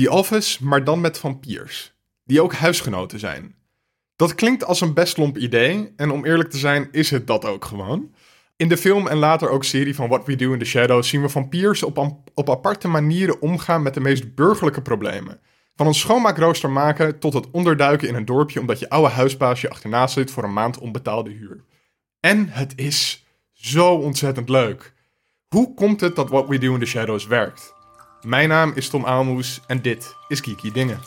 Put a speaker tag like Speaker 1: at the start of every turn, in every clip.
Speaker 1: The Office, maar dan met vampiers. Die ook huisgenoten zijn. Dat klinkt als een best lomp idee, en om eerlijk te zijn is het dat ook gewoon. In de film en later ook serie van What We Do in the Shadows zien we vampiers op, op aparte manieren omgaan met de meest burgerlijke problemen. Van een schoonmaakrooster maken tot het onderduiken in een dorpje omdat je oude huisbaas je achterna zit voor een maand onbetaalde huur. En het is zo ontzettend leuk. Hoe komt het dat What We Do in the Shadows werkt? Mijn naam is Tom Aalmoes en dit is Kiki Dingen.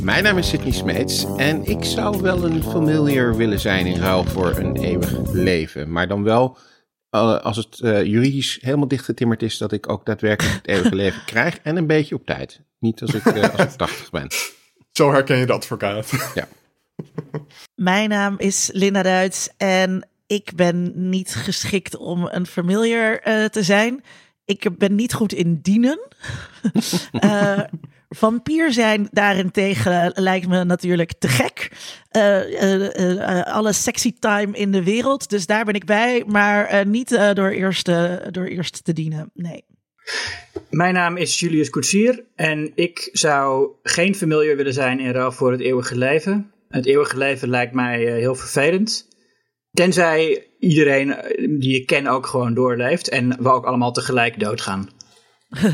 Speaker 2: Mijn naam is Sidney Smeets en ik zou wel een familiar willen zijn in ruil voor een eeuwig leven. Maar dan wel eh, als het eh, juridisch helemaal dichtgetimmerd is dat ik ook daadwerkelijk het eeuwige leven krijg en een beetje op tijd. Niet als ik, eh, als ik 80 ben.
Speaker 1: Zo herken je de advocaat.
Speaker 2: Ja.
Speaker 3: Mijn naam is Linda Duits en ik ben niet geschikt om een familiar eh, te zijn. Ik ben niet goed in dienen. Eh, vampier zijn daarentegen lijkt me natuurlijk te gek. Eh, eh, eh, alle sexy time in de wereld, dus daar ben ik bij. Maar eh, niet eh, door, eerst, eh, door eerst te dienen, nee.
Speaker 4: Mijn naam is Julius Koetsier en ik zou geen familiar willen zijn in ruil voor het eeuwige leven. Het eeuwige leven lijkt mij eh, heel vervelend. Tenzij iedereen eh, die ik ken ook gewoon doorleeft en we ook allemaal tegelijk doodgaan.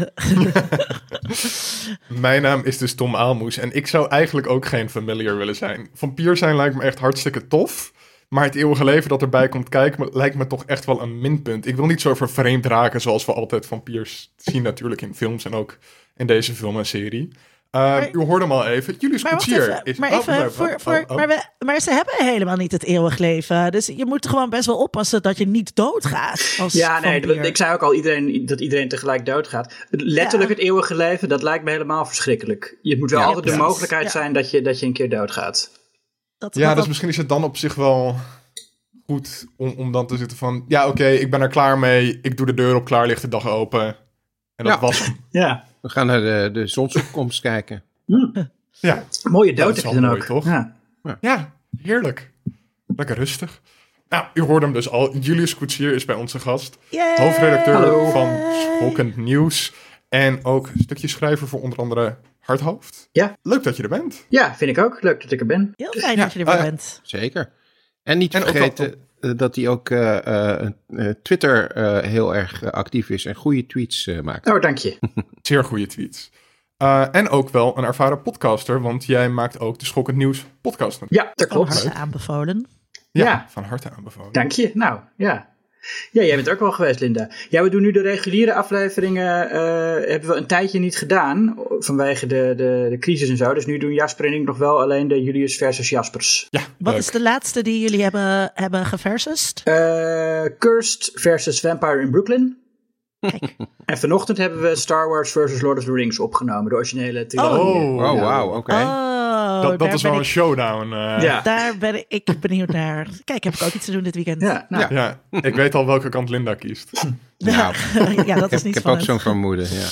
Speaker 1: Mijn naam is dus Tom Aalmoes en ik zou eigenlijk ook geen familiar willen zijn. Vampier zijn lijkt me echt hartstikke tof. Maar het eeuwige leven dat erbij komt kijken lijkt me toch echt wel een minpunt. Ik wil niet zo vervreemd raken zoals we altijd vampiers zien natuurlijk in films en ook in deze film en serie. Uh, u hoorde hem al even. Julius
Speaker 3: wacht
Speaker 1: Koetsier is...
Speaker 3: maar,
Speaker 1: oh,
Speaker 3: even
Speaker 1: nee,
Speaker 3: voor,
Speaker 1: oh,
Speaker 3: voor,
Speaker 1: oh.
Speaker 3: Maar, we, maar ze hebben helemaal niet het eeuwig leven. Dus je moet gewoon best wel oppassen dat je niet doodgaat. Als
Speaker 4: Ja, nee, ik zei ook al iedereen, dat iedereen tegelijk doodgaat. Letterlijk
Speaker 3: Ja.
Speaker 4: het eeuwige leven, dat lijkt me helemaal verschrikkelijk. Je moet wel
Speaker 2: Ja,
Speaker 4: altijd de mogelijkheid
Speaker 3: Ja.
Speaker 4: zijn dat je, dat je een keer doodgaat.
Speaker 3: Dat,
Speaker 1: Ja,
Speaker 3: dat-
Speaker 1: dus misschien is het dan op zich wel goed om, om dan te zitten van... Ja, oké, ik ben er klaar mee. Ik doe de deur op, klaar ligt de dag open. En dat
Speaker 2: Ja.
Speaker 1: was hem.
Speaker 4: Ja,
Speaker 2: We gaan naar de, de zonsopkomst kijken.
Speaker 1: Ja,
Speaker 4: mooie
Speaker 1: Ja, dat
Speaker 4: dood
Speaker 1: is
Speaker 4: je
Speaker 1: wel
Speaker 4: dan
Speaker 1: mooi,
Speaker 4: ook.
Speaker 1: toch?
Speaker 4: Ja.
Speaker 1: Ja, heerlijk. Lekker rustig. Nou, u hoorde hem dus al. Julius Koetsier is bij onze gast.
Speaker 3: Yay!
Speaker 1: Hoofdredacteur
Speaker 4: Hallo.
Speaker 1: van Schokkend Nieuws. En ook stukje schrijver voor onder andere Hardhoofd.
Speaker 4: Ja.
Speaker 1: Leuk dat je er bent.
Speaker 4: ja, vind ik ook. Leuk dat ik er ben.
Speaker 3: Heel fijn
Speaker 1: Ja,
Speaker 3: dat je er weer
Speaker 1: eh,
Speaker 3: bent.
Speaker 2: Zeker. En niet
Speaker 1: En
Speaker 2: vergeten eh, dat hij ook eh, eh, eh, Twitter eh, heel erg actief is en goede tweets eh, maakt.
Speaker 4: Oh, dank je.
Speaker 1: Zeer goede tweets. Uh, en ook wel een ervaren podcaster, want jij maakt ook de Schokkend Nieuws podcast.
Speaker 4: Ja, dat
Speaker 3: Van
Speaker 4: klopt.
Speaker 3: harte aanbevolen.
Speaker 1: Ja,
Speaker 4: Ja.
Speaker 1: van harte aanbevolen.
Speaker 4: Dank je. Nou, ja. Ja, jij bent er ook wel geweest, Linda. Ja, we doen nu de reguliere afleveringen. eh, hebben we een tijdje niet gedaan. Vanwege de, de, de crisis en zo. Dus nu doen Jasper en ik nog wel alleen de Julius versus Jaspers.
Speaker 1: Ja,
Speaker 3: Wat
Speaker 1: leuk.
Speaker 3: is de laatste die jullie hebben, hebben geversust?
Speaker 4: Eh, Cursed versus Vampire in Brooklyn.
Speaker 3: Kijk.
Speaker 4: En vanochtend hebben we Star Wars versus Lord of the Rings opgenomen. De originele trilogie.
Speaker 1: Oh,
Speaker 2: Oh, wauw, oké.
Speaker 3: Oh,
Speaker 1: Dat, dat
Speaker 3: daar
Speaker 1: is wel een
Speaker 3: ik,
Speaker 1: showdown. eh.
Speaker 4: Ja.
Speaker 3: Daar ben ik benieuwd naar. Kijk, heb ik ook iets te doen dit weekend?
Speaker 4: Ja, nou,
Speaker 2: Ja.
Speaker 1: Ja, ik weet al welke kant Linda kiest.
Speaker 2: Nou,
Speaker 3: ja, dat is
Speaker 2: ik
Speaker 3: niet
Speaker 2: heb ook zo'n vermoeden, ja.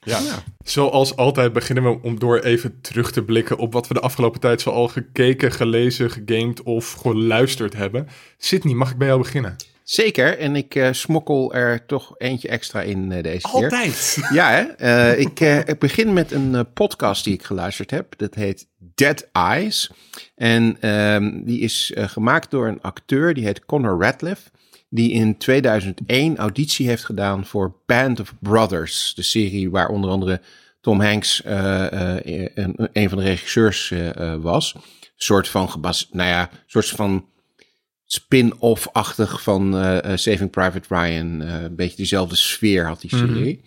Speaker 1: Ja. Zoals altijd beginnen we om door even terug te blikken op wat we de afgelopen tijd zoal gekeken, gelezen, gegamed of geluisterd hebben. Sydney, mag ik bij jou beginnen?
Speaker 2: Zeker, en ik eh, smokkel er toch eentje extra in eh, deze keer.
Speaker 1: Altijd.
Speaker 2: Ja, hè? Eh, ik, ik begin met een podcast die ik geluisterd heb. Dat heet Dead Eyes. En ehm, die is gemaakt door een acteur, die heet Connor Radcliffe. Die in 2001 auditie heeft gedaan voor Band of Brothers. De serie waar onder andere Tom Hanks een, een van de regisseurs was. Een soort van, gebas nou ja, een soort van spin-off-achtig van eh, eh, Saving Private Ryan. Eh, een beetje diezelfde sfeer had die serie.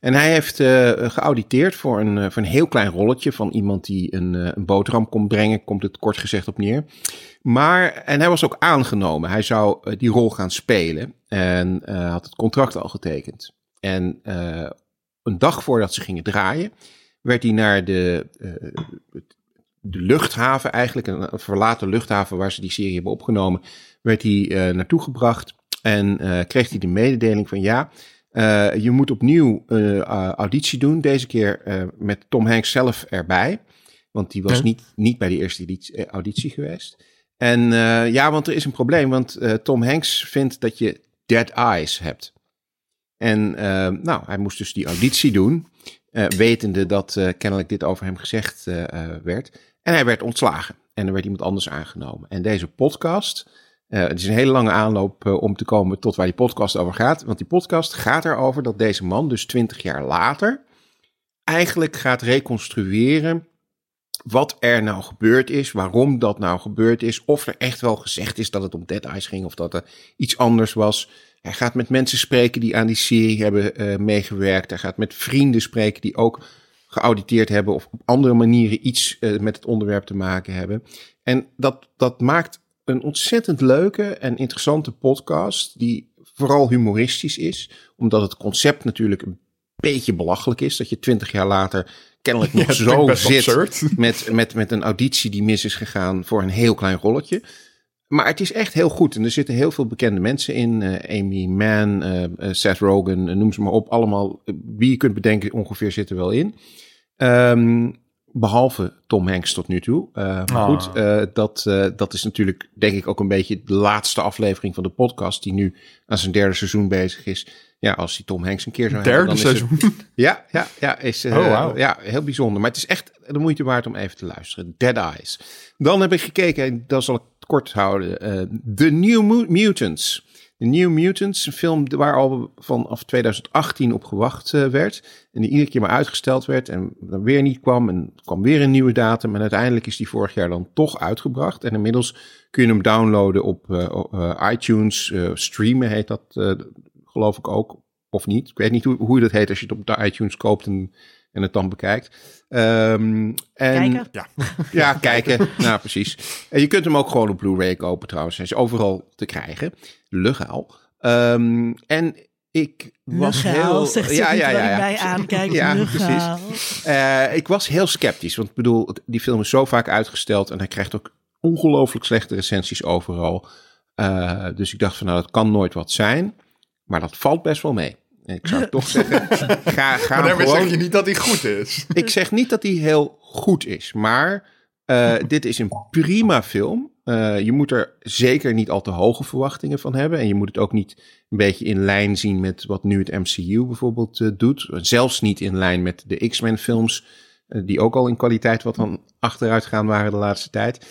Speaker 2: En hij heeft eh, geauditeerd voor een, voor een heel klein rolletje van iemand die een, een boterham kon brengen, komt het kort gezegd op neer. Maar, en hij was ook aangenomen. Hij zou die rol gaan spelen en had het contract al getekend. En een dag voordat ze gingen draaien, werd hij naar de, de luchthaven, eigenlijk een verlaten luchthaven waar ze die serie hebben opgenomen, werd hij eh, naartoe gebracht en eh, kreeg hij de mededeling van ja, eh, je moet opnieuw auditie doen, deze keer met Tom Hanks zelf erbij. Want die was niet, niet bij de eerste auditie, geweest. En ja, want er is een probleem. Want Tom Hanks vindt dat je dead eyes hebt. En nou, hij moest dus die auditie doen. wetende dat kennelijk dit over hem gezegd werd. En hij werd ontslagen. En er werd iemand anders aangenomen. En deze podcast. eh, het is een hele lange aanloop eh, om te komen tot waar die podcast over gaat. Want die podcast gaat erover dat deze man, dus twintig jaar later, eigenlijk gaat reconstrueren wat er nou gebeurd is, waarom dat nou gebeurd is, of er echt wel gezegd is dat het om Dead Eyes ging of dat er iets anders was. Hij gaat met mensen spreken die aan die serie hebben eh, meegewerkt. Hij gaat met vrienden spreken die ook geauditeerd hebben of op andere manieren iets eh, met het onderwerp te maken hebben. En dat, dat maakt een ontzettend leuke en interessante podcast die vooral humoristisch is, omdat het concept natuurlijk een beetje belachelijk is. Dat je twintig jaar later kennelijk nog
Speaker 1: Ja,
Speaker 2: zo zit
Speaker 1: absurd.
Speaker 2: met, met, met een auditie die mis is gegaan voor een heel klein rolletje. Maar het is echt heel goed. En er zitten heel veel bekende mensen in. eh, Amy Mann, eh, eh, Seth Rogen, noem ze maar op. Allemaal, wie je kunt bedenken, ongeveer zitten wel in. Ehm, behalve Tom Hanks tot nu toe. Maar
Speaker 1: Ah.
Speaker 2: goed, eh, dat, dat is natuurlijk denk ik ook een beetje de laatste aflevering van de podcast. Die nu aan zijn derde seizoen bezig is. Ja, als die Tom Hanks een keer zou hebben.
Speaker 1: Derde
Speaker 2: dan is het-
Speaker 1: seizoen.
Speaker 2: ja, ja, ja, is eh,
Speaker 1: Oh,
Speaker 2: ja, heel bijzonder. Maar het is echt de moeite waard om even te luisteren. Dead Eyes. Dan heb ik gekeken, en dat zal ik kort houden, eh The New Mu- Mutants. The New Mutants, een film waar al vanaf 2018 op gewacht eh, werd. En die iedere keer maar uitgesteld werd en dan weer niet kwam. En kwam weer een nieuwe datum. En uiteindelijk is die vorig jaar dan toch uitgebracht. En inmiddels kun je hem downloaden op iTunes. streamen heet dat, geloof ik ook. Of niet. Ik weet niet hoe, hoe dat heet als je het op de iTunes koopt en, en het dan bekijkt. Ehm, en,
Speaker 3: Kijken.
Speaker 1: Ja.
Speaker 2: Ja, kijken. nou, precies. En je kunt hem ook gewoon op Blu-ray kopen trouwens. Hij is overal te krijgen. Legaal. Ehm, en ik was
Speaker 3: Legaal,
Speaker 2: heel...
Speaker 3: zegt terwijl hij mij aankijkt.
Speaker 2: Ja,
Speaker 3: Legaal.
Speaker 2: Eh, ik was heel sceptisch. Want ik bedoel, die film is zo vaak uitgesteld. En hij krijgt ook ongelooflijk slechte recensies overal. Eh, dus ik dacht van, nou, dat kan nooit wat zijn. Maar dat valt best wel mee. En ik zou toch zeggen, ga, ga
Speaker 1: Maar daarmee
Speaker 2: gewoon
Speaker 1: zeg je niet dat hij goed is.
Speaker 2: ik zeg niet dat hij heel goed is, maar eh, dit is een prima film. Eh, je moet er zeker niet al te hoge verwachtingen van hebben. En je moet het ook niet een beetje in lijn zien met wat nu het MCU bijvoorbeeld eh, doet. Zelfs niet in lijn met de X-Men films, die ook al in kwaliteit wat dan achteruit gaan waren de laatste tijd.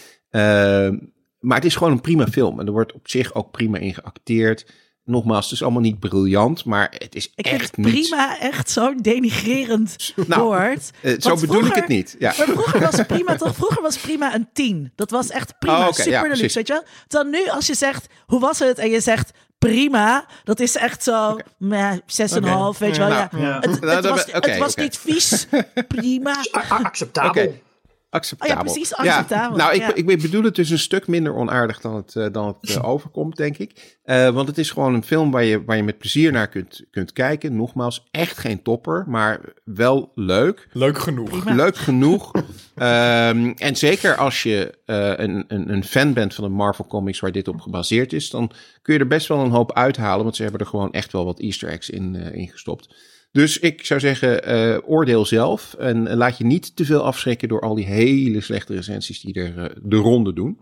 Speaker 2: Maar het is gewoon een prima film. En er wordt op zich ook prima in geacteerd. Nogmaals, het is allemaal niet briljant, maar het is
Speaker 3: Ik vind
Speaker 2: echt
Speaker 3: het
Speaker 2: niet...
Speaker 3: prima echt zo'n denigrerend
Speaker 2: Nou,
Speaker 3: woord.
Speaker 2: Eh, zo bedoel ik het niet. Ja.
Speaker 3: Maar vroeger was prima toch? Vroeger was prima een 10. Dat was echt prima.
Speaker 2: Oh,
Speaker 3: super deluxe, weet je wel? Dan nu als je zegt, hoe was het? En je zegt prima. Dat is echt zo, meh, 6,5, weet je wel.
Speaker 2: Nou,
Speaker 3: ja.
Speaker 4: ja.
Speaker 3: Het, het
Speaker 2: Nou,
Speaker 3: was, het niet vies. Prima.
Speaker 4: Acceptabel.
Speaker 2: Acceptabel.
Speaker 3: Oh ja, precies, acceptabel,
Speaker 2: nou, ik,
Speaker 3: ja.
Speaker 2: ik bedoel het dus een stuk minder onaardig dan het, eh, dan het eh, overkomt, denk ik. Eh, want het is gewoon een film waar je, waar je met plezier naar kunt, kunt kijken. Nogmaals, echt geen topper, maar wel leuk.
Speaker 1: Leuk genoeg.
Speaker 3: Prima.
Speaker 2: Leuk genoeg. Ehm, en zeker als je eh, een, een, een fan bent van de Marvel Comics waar dit op gebaseerd is, dan kun je er best wel een hoop uithalen. Want ze hebben er gewoon echt wel wat Easter eggs in, eh, in gestopt. Dus ik zou zeggen, eh, oordeel zelf. En laat je niet te veel afschrikken door al die hele slechte recensies die er eh, de ronde doen.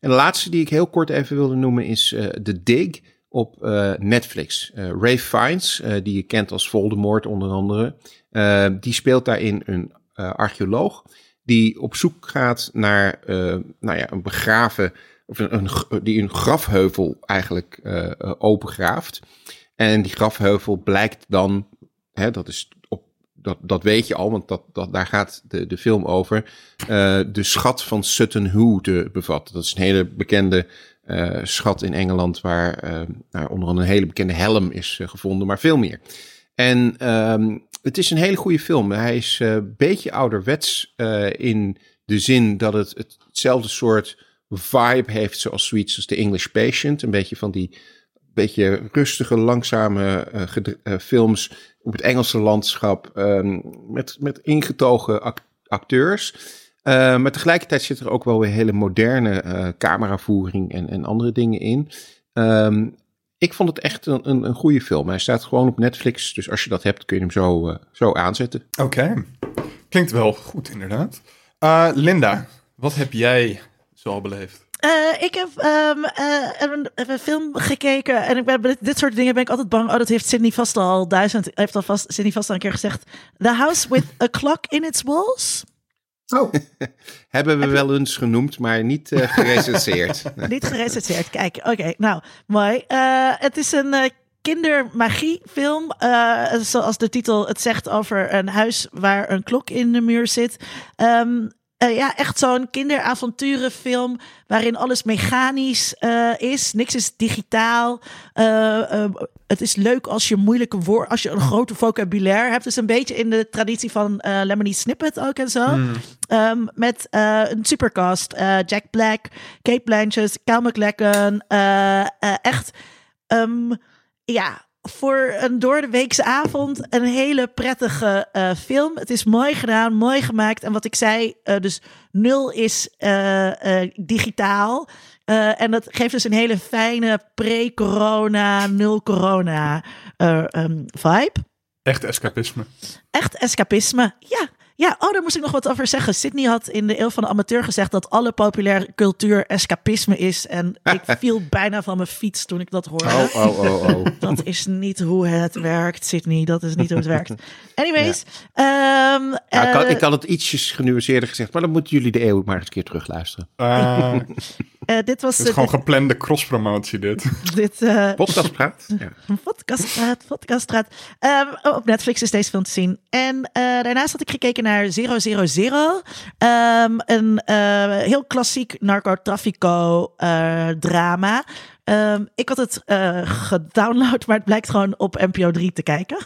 Speaker 2: En de laatste die ik heel kort even wilde noemen is eh The Dig op Netflix. Ray Fiennes, die je kent als Voldemort onder andere, die speelt daarin een archeoloog die op zoek gaat naar nou ja, een begraven, of een, die een grafheuvel eigenlijk opengraaft. En die grafheuvel blijkt dan, hè, dat, is op, dat, dat weet je al, want dat, dat, daar gaat de, de film over, eh, de schat van Sutton Hoo te bevatten. Dat is een hele bekende eh, schat in Engeland, waar nou, onder andere een hele bekende helm is gevonden, maar veel meer. En ehm, het is een hele goede film. Hij is een beetje ouderwets in de zin dat het het- hetzelfde soort vibe heeft zoals zoiets als The English Patient. Een beetje van die beetje rustige, langzame eh, eh, films op het Engelse landschap ehm, met, met ingetogen ac- acteurs. Eh, maar tegelijkertijd zit er ook wel weer hele moderne cameravoering en, en andere dingen in. Ehm, ik vond het echt een, een, een goede film. Hij staat gewoon op Netflix, dus als je dat hebt kun je hem zo, zo aanzetten.
Speaker 1: Oké. Klinkt wel goed, inderdaad. Linda, wat heb jij zoal beleefd?
Speaker 3: Uh, ik heb um, uh, een, een, film gekeken en ik ben, dit soort dingen ben ik altijd bang. Oh, dat heeft Sydney vast al duizend, heeft al vast, Sydney vast al een keer gezegd. The House with a Clock in its Walls.
Speaker 2: Oh. Hebben we wel eens genoemd, maar niet uh, gerecenseerd.
Speaker 3: niet gerecenseerd, kijk. Oké, nou, mooi. het is een kindermagiefilm. zoals de titel het zegt over een huis waar een klok in de muur zit. Um, uh, ja, echt zo'n kinderavonturenfilm waarin alles mechanisch uh, is. Niks is digitaal. Uh, het is leuk als je moeilijke woorden, als je een grote vocabulaire hebt. Dus een beetje in de traditie van Lemony Snippet ook en zo. Mm. Um, met een supercast. Jack Black, Kate Blanchett, Cal McLachlan. echt, um, ja, voor een door de weekse avond een hele prettige uh, film. Het is mooi gedaan, mooi gemaakt. En wat ik zei, uh, dus nul is uh, digitaal. en dat geeft dus een hele fijne pre-corona, nul-corona um, vibe.
Speaker 1: Echt escapisme.
Speaker 3: Echt escapisme, ja. Ja, oh, daar moest ik nog wat over zeggen. Sydney had in de Eeuw van de Amateur gezegd dat alle populaire cultuur escapisme is. En ik viel bijna van mijn fiets toen ik dat hoorde.
Speaker 2: Oh, oh, oh, oh.
Speaker 3: Dat is niet hoe het werkt, Sydney. Dat is niet hoe het werkt. Anyways. Ja. Um,
Speaker 2: nou, ik, had, ik, had, het ietsjes genuanceerder gezegd, maar dan moeten jullie de Eeuw maar eens een keer terugluisteren.
Speaker 1: Uh, uh, dit was het is gewoon geplande cross-promotie, dit.
Speaker 3: dit uh,
Speaker 2: Podcastpraat.
Speaker 3: Ja. Podcastpraat, podcastpraat. Um, op Netflix is deze film te zien. En daarnaast had ik gekeken naar 000. Um, een uh, heel klassiek narcotrafico uh, drama. Um, ik had het uh, gedownload, maar het blijkt gewoon op NPO 3 te kijken.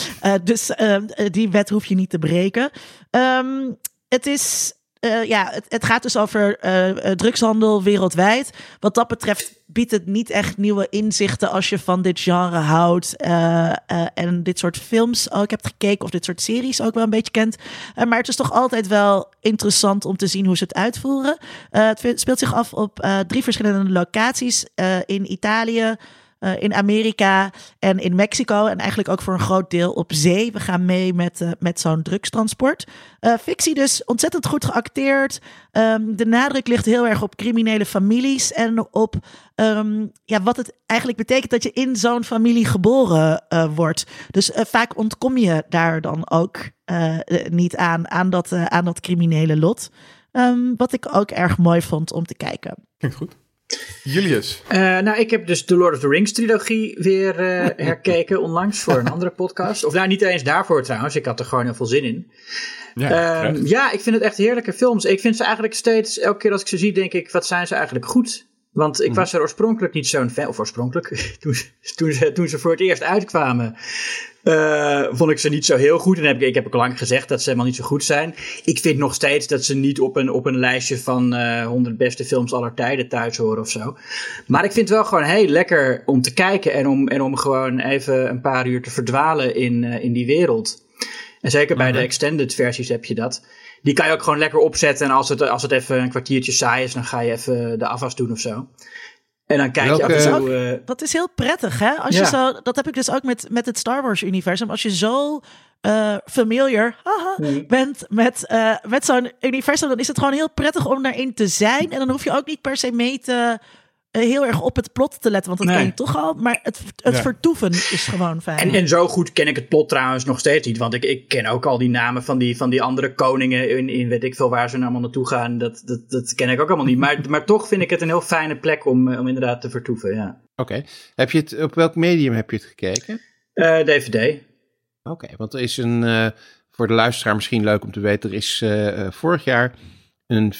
Speaker 3: dus die wet hoef je niet te breken. Um, het is uh, ja, het, gaat dus over uh, drugshandel wereldwijd. Wat dat betreft biedt het niet echt nieuwe inzichten als je van dit genre houdt. En dit soort films ook hebt gekeken, of dit soort series ook wel een beetje kent. maar het is toch altijd wel interessant om te zien hoe ze het uitvoeren. het speelt zich af op drie verschillende locaties in Italië. Uh, in Amerika en in Mexico. En eigenlijk ook voor een groot deel op zee. We gaan mee met, uh, met zo'n drugstransport. Uh, fictie dus ontzettend goed geacteerd. Um, de nadruk ligt heel erg op criminele families. En op um, ja, wat het eigenlijk betekent dat je in zo'n familie geboren wordt. Dus vaak ontkom je daar dan ook niet aan, aan dat, aan dat criminele lot. Um, wat ik ook erg mooi vond om te kijken.
Speaker 1: Klinkt goed. Julius.
Speaker 4: Uh, nou, ik heb dus de Lord of the Rings trilogie weer uh, herkeken onlangs voor een andere podcast. Of nou, niet eens daarvoor trouwens. Ik had er gewoon heel veel zin in. Ja, uh, ja, ik vind het echt heerlijke films. Ik vind ze eigenlijk steeds, elke keer als ik ze zie, denk ik, wat zijn ze eigenlijk goed? Want ik mhm. was er oorspronkelijk niet zo'n fan, of oorspronkelijk, toen, toen, ze, toen ze voor het eerst uitkwamen, uh, vond ik ze niet zo heel goed. En heb ik, ik heb ook lang gezegd dat ze helemaal niet zo goed zijn. Ik vind nog steeds dat ze niet op een, op een lijstje van uh, eh, 100 beste films aller tijden thuis horen of zo. Maar ik vind het wel gewoon heel lekker om te kijken en om, en om gewoon even een paar uur te verdwalen in, uh, in die wereld. En zeker bij de mhm. extended versies heb je dat. Die kan je ook gewoon lekker opzetten. En als het, als het even een kwartiertje saai is, dan ga je even de afwas doen of zo. En dan kijk je af en toe...
Speaker 3: Uh... Dat is heel prettig, hè? Als je zo, dat heb ik dus ook met, met het Star Wars-universum. Als je zo uh, familiar haha, bent met, uh, met zo'n universum, dan is het gewoon heel prettig om daarin te zijn. En dan hoef je ook niet per se mee te eh, heel erg op het plot te letten, want dat nee. ken je toch al. Maar het, het vertoeven is gewoon fijn.
Speaker 4: En, en zo goed ken ik het plot trouwens nog steeds niet. Want ik, ik ken ook al die namen van die, van die andere koningen in, in weet ik veel waar ze nou allemaal naartoe gaan. Dat, dat, dat ken ik ook allemaal niet. Maar, maar toch vind ik het een heel fijne plek om, eh, om inderdaad te vertoeven, ja.
Speaker 2: Oké. Heb je het, op welk medium heb je het gekeken?
Speaker 4: Uh, eh, DVD.
Speaker 2: Oké, want er is een, uh, voor de luisteraar misschien leuk om te weten, er is uh, vorig jaar een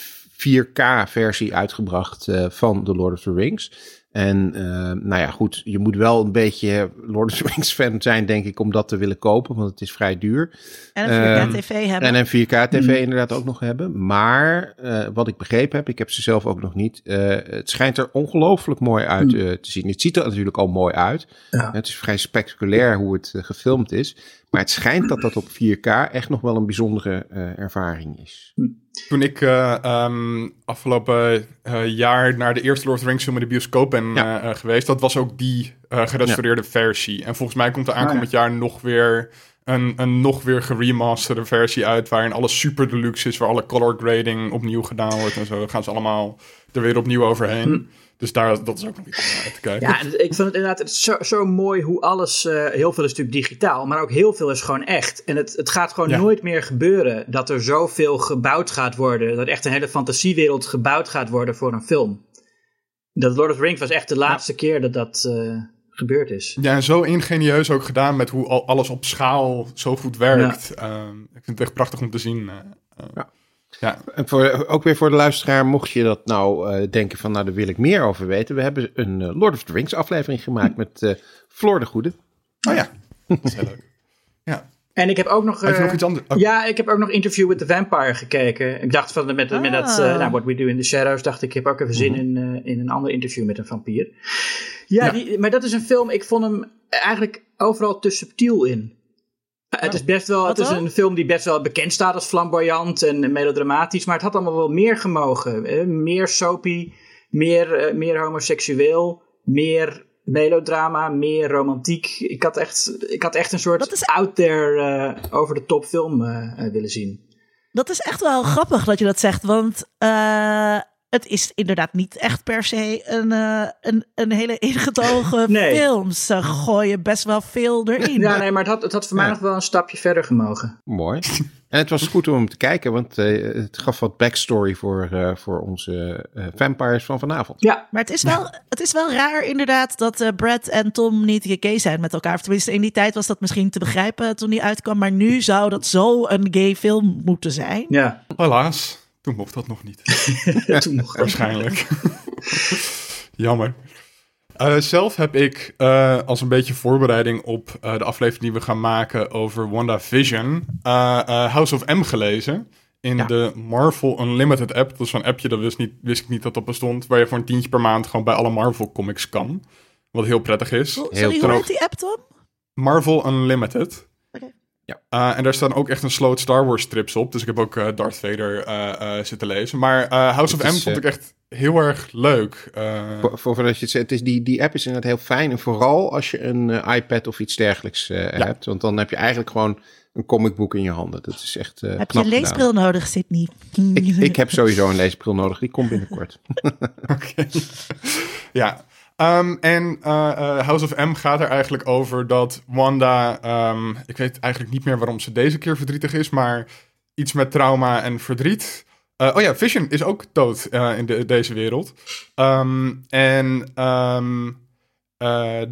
Speaker 2: 4K-versie uitgebracht uh, van The Lord of the Rings. En uh, nou ja, goed, je moet wel een beetje Lord of the Rings fan zijn, denk ik, om dat te willen kopen, want het is vrij duur.
Speaker 3: En een 4K-tv uh, ehm, hebben.
Speaker 2: En een 4K-tv mm. inderdaad ook nog hebben. Maar uh, wat ik begrepen heb, ik heb ze zelf ook nog niet, het schijnt er ongelooflijk mooi uit mm. te zien. Het ziet er natuurlijk al mooi uit. Ja. Het is vrij spectaculair hoe het gefilmd is. Maar het schijnt dat dat op 4K echt nog wel een bijzondere ervaring is. Mm.
Speaker 1: Toen ik uh, um, afgelopen uh, jaar naar de eerste Lord of the Rings film in de bioscoop ben ja. uh, geweest, dat was ook die gerestaureerde ja. versie. En volgens mij komt er aankomend oh, ja. jaar nog weer een, een nog weer geremasterde versie uit... waarin alles super deluxe is, waar alle color grading opnieuw gedaan wordt en zo. Dan gaan ze allemaal er weer opnieuw overheen.
Speaker 4: Hm.
Speaker 1: Dus daar, dat is ook nog iets om uit te kijken.
Speaker 4: Ja, ik vind het inderdaad zo, zo mooi hoe alles, eh, heel veel is natuurlijk digitaal, maar ook heel veel is gewoon echt. En het, het gaat gewoon
Speaker 1: Ja.
Speaker 4: nooit meer gebeuren dat er zoveel gebouwd gaat worden, dat echt een hele fantasiewereld gebouwd gaat worden voor een film. Dat Lord of the Rings was echt de laatste keer dat dat eh, gebeurd is.
Speaker 1: Ja, en zo ingenieus ook gedaan met hoe al, alles op schaal zo goed werkt. Ehm, ik vind het echt prachtig om te zien. eh.
Speaker 2: Ja.
Speaker 1: Ja.
Speaker 2: En voor, ook weer voor de luisteraar, mocht je dat nou eh, denken van, nou daar wil ik meer over weten. We hebben een eh, Lord of the Rings aflevering gemaakt met eh Floor de Goede.
Speaker 1: Oh ja, dat is heel leuk. Ja.
Speaker 4: En ik heb ook nog.
Speaker 1: Heb je
Speaker 4: eh,
Speaker 1: nog iets anders? Oh,
Speaker 4: Ja, ik heb ook nog Interview with the Vampire gekeken. Ik dacht van met, met dat,
Speaker 3: Ah.
Speaker 4: eh, nou, What We Do in the Shadows, dacht ik, ik heb ook even zin in, eh, in een ander interview met een vampier. Ja,
Speaker 1: Ja.
Speaker 4: Die, maar dat is een film, ik vond hem eigenlijk overal te subtiel in. Het is best wel, het is een film die best wel bekend staat als flamboyant en melodramatisch, maar het had allemaal wel meer gemogen. meer soapy, meer, eh, meer homoseksueel, meer melodrama, meer romantiek. Ik had echt, ik had echt een soort
Speaker 3: is-
Speaker 4: out there, eh, over de top film eh, willen zien.
Speaker 3: Dat is echt wel grappig dat je dat zegt, want het is inderdaad niet echt per se een, eh, een, een hele ingetogen
Speaker 4: Nee.
Speaker 3: film. Ze gooien best wel veel erin.
Speaker 4: Ja, nee, maar het had, het had voor mij
Speaker 2: Ja.
Speaker 4: nog wel een stapje verder gemogen.
Speaker 2: Mooi. En het was goed om hem te kijken, want eh, het gaf wat backstory voor, eh, voor onze eh, vampires van vanavond.
Speaker 4: Ja,
Speaker 3: Maar het is wel, het is wel raar inderdaad dat eh, Brad en Tom niet gay zijn met elkaar. Of tenminste, in die tijd was dat misschien te begrijpen toen die uitkwam. Maar nu zou dat zo een gay film moeten zijn.
Speaker 4: ja.
Speaker 1: Helaas, toen mocht dat nog niet.
Speaker 4: Toen nog.
Speaker 1: Waarschijnlijk. Jammer. Eh, zelf heb ik eh, als een beetje voorbereiding op eh, de aflevering die we gaan maken over WandaVision, eh eh House of M gelezen. In
Speaker 2: Ja.
Speaker 1: de Marvel Unlimited app. Dat is zo'n appje, dat wist, niet, wist ik niet dat dat bestond. Waar je voor een tientje per maand gewoon bij alle Marvel comics kan. Wat heel prettig is.
Speaker 3: Sorry,
Speaker 2: Heel
Speaker 3: hoe heet die app, Tom?
Speaker 1: Marvel Unlimited.
Speaker 2: Ja.
Speaker 1: Eh, en daar staan ook echt een sloot Star Wars strips op. Dus ik heb ook eh, Darth Vader eh, eh, zitten lezen. Maar eh, House of M vond ik echt heel erg leuk. Eh,
Speaker 2: Voor, voor, je het zegt, het is die, die app is inderdaad heel fijn. En vooral als je een iPad of iets dergelijks eh, hebt. Want dan heb je eigenlijk gewoon een comicboek in je handen. Dat is echt eh
Speaker 3: Heb je een
Speaker 2: gedaan.
Speaker 3: leesbril nodig, Sydney?
Speaker 2: Ik, ik heb sowieso een leesbril nodig. Die komt binnenkort.
Speaker 1: Oké. ja. Ehm, en eh, eh, House of M gaat er eigenlijk over dat Wanda. ehm, ik weet eigenlijk niet meer waarom ze deze keer verdrietig is, maar iets met trauma en verdriet. Eh, oh ja, Vision is ook dood in de- deze wereld. Ehm, en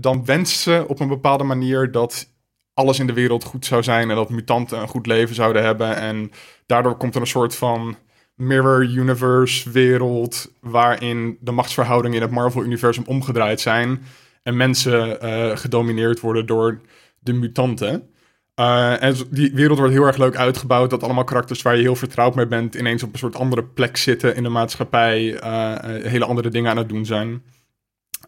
Speaker 1: dan wenst ze op een bepaalde manier dat alles in de wereld goed zou zijn en dat mutanten een goed leven zouden hebben. En daardoor komt er een soort van mirror universe wereld waarin de machtsverhoudingen in het Marvel universum omgedraaid zijn en mensen eh, gedomineerd worden door de mutanten. Eh, en die wereld wordt heel erg leuk uitgebouwd. Dat allemaal karakters waar je heel vertrouwd mee bent, ineens op een soort andere plek zitten in de maatschappij. eh, hele andere dingen aan het doen zijn.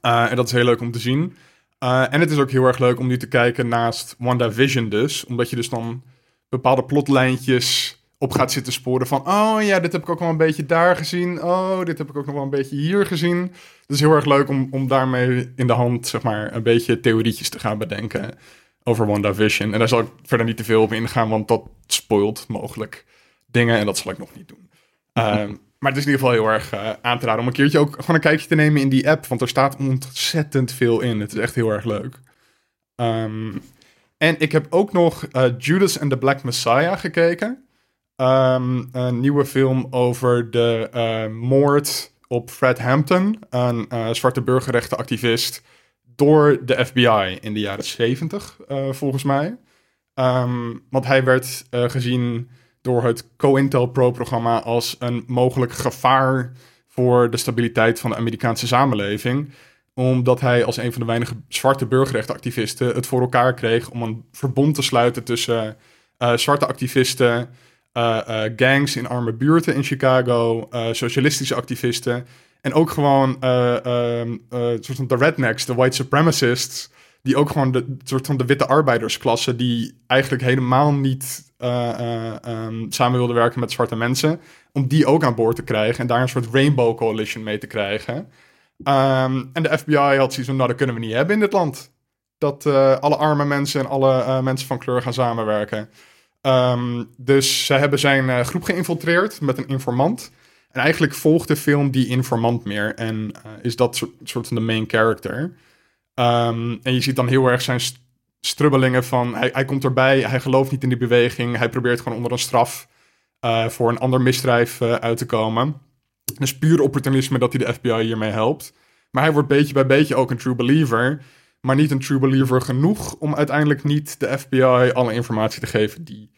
Speaker 1: En dat is heel leuk om te zien. En het is ook heel erg leuk om nu te kijken naast WandaVision dus. Omdat je dus dan bepaalde plotlijntjes op gaat zitten sporen van... Oh ja, dit heb ik ook wel een beetje daar gezien. Oh, dit heb ik ook nog wel een beetje hier gezien. Het is heel erg leuk om, om daarmee in de hand, zeg maar, een beetje theorietjes te gaan bedenken over WandaVision. En daar zal ik verder niet te veel op ingaan, want dat spoilt mogelijk dingen. En dat zal ik nog niet doen. Ehm, maar het is in ieder geval heel erg eh, aan te raden om een keertje ook gewoon een kijkje te nemen in die app. Want er staat ontzettend veel in. Het is echt heel erg leuk. Ehm, en ik heb ook nog eh, Judas and the Black Messiah gekeken. Ehm, een nieuwe film over de eh, moord op Fred Hampton, een eh, zwarte burgerrechtenactivist, door de FBI in de jaren 70, eh, volgens mij. Ehm, want hij werd gezien door het COINTELPRO-programma als een mogelijk gevaar voor de stabiliteit van de Amerikaanse samenleving omdat hij als een van de weinige zwarte burgerrechtenactivisten het voor elkaar kreeg om een verbond te sluiten tussen zwarte activisten, eh, eh, gangs in arme buurten in Chicago, eh, socialistische activisten en ook gewoon eh, ehm, eh, soort van de rednecks, de white supremacists, die ook gewoon de soort van de witte arbeidersklasse die eigenlijk helemaal niet eh, eh, ehm, samen wilden werken met zwarte mensen, om die ook aan boord te krijgen en daar een soort rainbow coalition mee te krijgen. Ehm, en de FBI had zoiets van, nou, dat kunnen we niet hebben in dit land. Dat alle arme mensen en alle mensen van kleur gaan samenwerken. Ehm, dus ze hebben zijn eh, groep geïnfiltreerd met een informant. En eigenlijk volgt de film die informant meer. En eh, is dat soort, soort van de main character. Ehm, en je ziet dan heel erg zijn st- strubbelingen van... Hij, hij komt erbij, hij gelooft niet in die beweging. Hij probeert gewoon onder een straf eh, voor een ander misdrijf uit te komen. Dus puur opportunisme dat hij de FBI hiermee helpt. Maar hij wordt beetje bij beetje ook een true believer. Maar niet een true believer genoeg om uiteindelijk niet de FBI alle informatie te geven die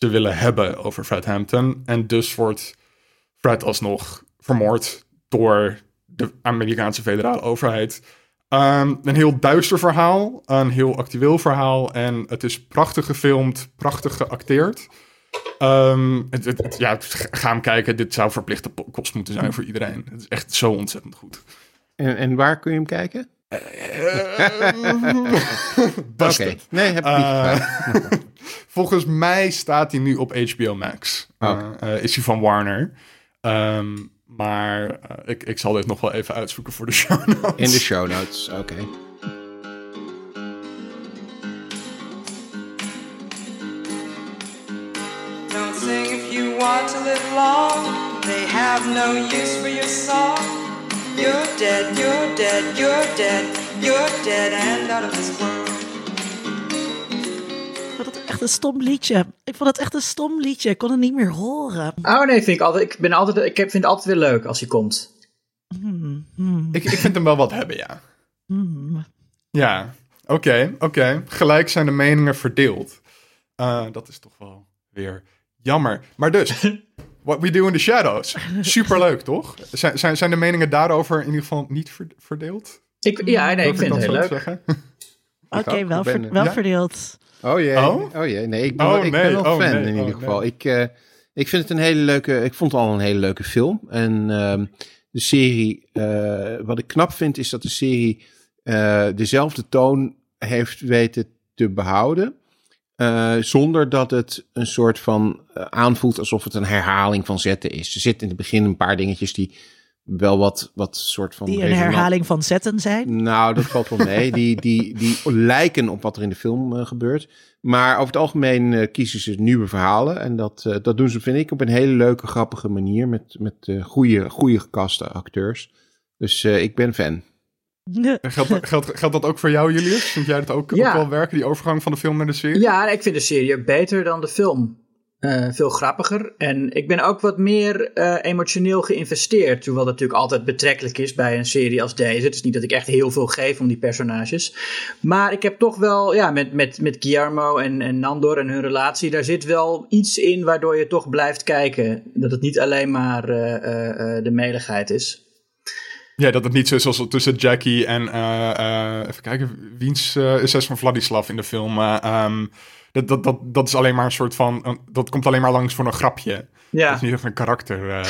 Speaker 1: ze willen hebben over Fred Hampton. En dus wordt Fred alsnog vermoord door de Amerikaanse federale overheid. Ehm, een heel duister verhaal, een heel actueel verhaal. En het is prachtig gefilmd, prachtig geacteerd. Ehm, het, ja, ga hem kijken. Dit zou verplichte kost moeten zijn voor iedereen. Het is echt zo ontzettend goed.
Speaker 2: En, en waar kun je hem kijken?
Speaker 1: Ehm,
Speaker 2: Oké, nee, heb ik niet
Speaker 1: Eh. volgens mij staat hij nu op HBO Max.
Speaker 2: Oh.
Speaker 1: Eh, eh, is hij van Warner. Ehm, maar eh, ik, ik zal dit nog wel even uitzoeken voor de show notes.
Speaker 2: In de show notes, oké.
Speaker 5: Don't sing if you want to live long. They have no use for your song. You're dead, you're dead, you're dead, you're dead and out of this world.
Speaker 3: Ik echt een stom liedje. Ik vond het echt een stom liedje. Ik kon het niet meer horen.
Speaker 4: Oh nee, vind ik altijd. Ik, ben altijd, ik vind het altijd weer leuk als hij komt.
Speaker 3: Hmm, hmm,
Speaker 1: Ik, ik vind hem wel wat hebben, ja.
Speaker 3: hmm.
Speaker 1: Ja, oké, oké. Gelijk zijn de meningen verdeeld. Eh, dat is toch wel weer jammer. Maar dus, What We Do in the Shadows. Superleuk, toch? Zijn, zijn, zijn de meningen daarover in ieder geval niet ver- verdeeld?
Speaker 4: Ik, ja, nee, ik vind het
Speaker 1: dat
Speaker 4: heel leuk.
Speaker 1: zeggen?
Speaker 3: Oké, wel,
Speaker 2: Ik
Speaker 3: ver- wel
Speaker 1: Ja?
Speaker 3: verdeeld.
Speaker 2: Oh jee,
Speaker 1: Oh?
Speaker 2: oh, jee. Nee, ik ben,
Speaker 1: Oh,
Speaker 2: wel, ik
Speaker 1: nee,
Speaker 2: ben wel
Speaker 1: oh,
Speaker 2: fan
Speaker 1: nee,
Speaker 2: in
Speaker 1: oh,
Speaker 2: ieder geval.
Speaker 1: nee.
Speaker 2: Ik, eh, ik vind het een hele leuke, ik vond het al een hele leuke film. En ehm, de serie, eh, wat ik knap vind, is dat de serie eh, dezelfde toon heeft weten te behouden. eh, zonder dat het een soort van aanvoelt alsof het een herhaling van zetten is. Er zitten in het begin een paar dingetjes die wel wat, wat soort van...
Speaker 3: Die een
Speaker 2: resonant-
Speaker 3: herhaling van zetten zijn.
Speaker 2: nou, dat valt wel mee. Die, die, die lijken op wat er in de film eh, gebeurt. Maar over het algemeen eh, kiezen ze nieuwe verhalen. En dat, eh, dat doen ze, vind ik, op een hele leuke, grappige manier. Met, met goede, goede gekaste acteurs. Dus eh, ik ben fan.
Speaker 1: Geldt, geldt, geldt dat ook voor jou, Julius? Vind jij dat ook,
Speaker 4: Ja.
Speaker 1: ook wel werken, die overgang van de film naar de serie?
Speaker 4: Ja, ik vind de serie beter dan de film. Eh, veel grappiger. En ik ben ook wat meer eh, emotioneel geïnvesteerd. Hoewel dat natuurlijk altijd betrekkelijk is bij een serie als deze. Het is niet dat ik echt heel veel geef om die personages. Maar ik heb toch wel, ja, met, met, met Guillermo en, en Nandor en hun relatie. Daar zit wel iets in waardoor je toch blijft kijken. Dat het niet alleen maar eh, de meligheid is.
Speaker 1: Ja, dat het niet zo is zoals tussen Jackie en, even kijken, wiens is zes van Vladislav in de film. eh, ehm, dat, dat, dat, dat is alleen maar een soort van, een- dat komt alleen maar langs voor een grapje. Dat
Speaker 4: Ja.
Speaker 1: is niet echt een karakter eh, eh,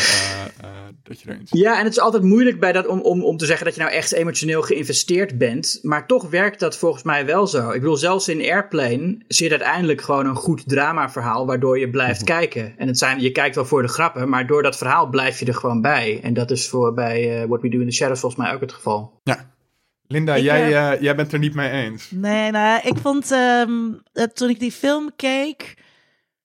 Speaker 1: eh, dat je erin.
Speaker 4: Ja, en het is altijd moeilijk bij dat om, om, om te zeggen dat je nou echt emotioneel geïnvesteerd bent. Maar toch werkt dat volgens mij wel zo. Ik bedoel, zelfs in Airplane zit uiteindelijk gewoon een goed dramaverhaal waardoor je blijft kijken. En het zijn, je kijkt wel voor de grappen, maar door dat verhaal blijf je er gewoon bij. En dat is voor bij eh, What We Do in the Shadows volgens mij ook het geval.
Speaker 1: Ja. Linda,
Speaker 3: Ik,
Speaker 1: jij,
Speaker 3: eh,
Speaker 1: eh, jij bent er niet mee eens.
Speaker 3: Nee, nou, ik vond ehm, eh, toen ik die film keek,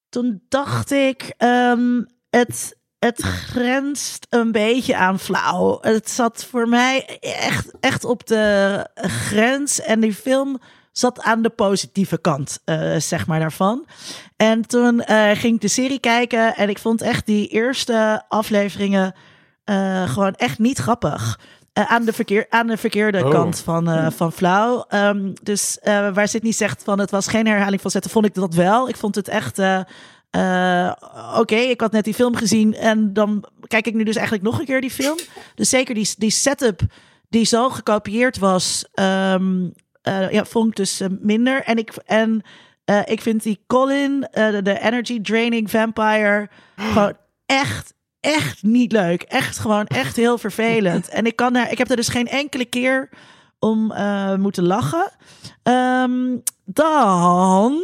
Speaker 3: toen dacht ik, ehm, het, het grenst een beetje aan flauw. Het zat voor mij echt, echt op de grens en die film zat aan de positieve kant, eh, zeg maar, daarvan. En toen ging ik de serie kijken en ik vond echt die eerste afleveringen gewoon echt niet grappig. Eh, aan, de verkeer, aan de verkeerde
Speaker 1: Oh.
Speaker 3: kant van, eh, van flauw. Ehm, dus eh, waar Sydney zegt van het was geen herhaling van zetten, vond ik dat wel. Ik vond het echt... Oké, ik had net die film gezien en dan kijk ik nu dus eigenlijk nog een keer die film. Dus zeker die, die setup die zo gekopieerd was, ehm, eh, ja, vond ik dus minder. En ik, en, ik vind die Colin, de- de energy draining vampire, gewoon echt, echt niet leuk. Echt gewoon echt heel vervelend. En ik, kan er, ik heb er dus geen enkele keer om eh, moeten lachen. Ehm, dan.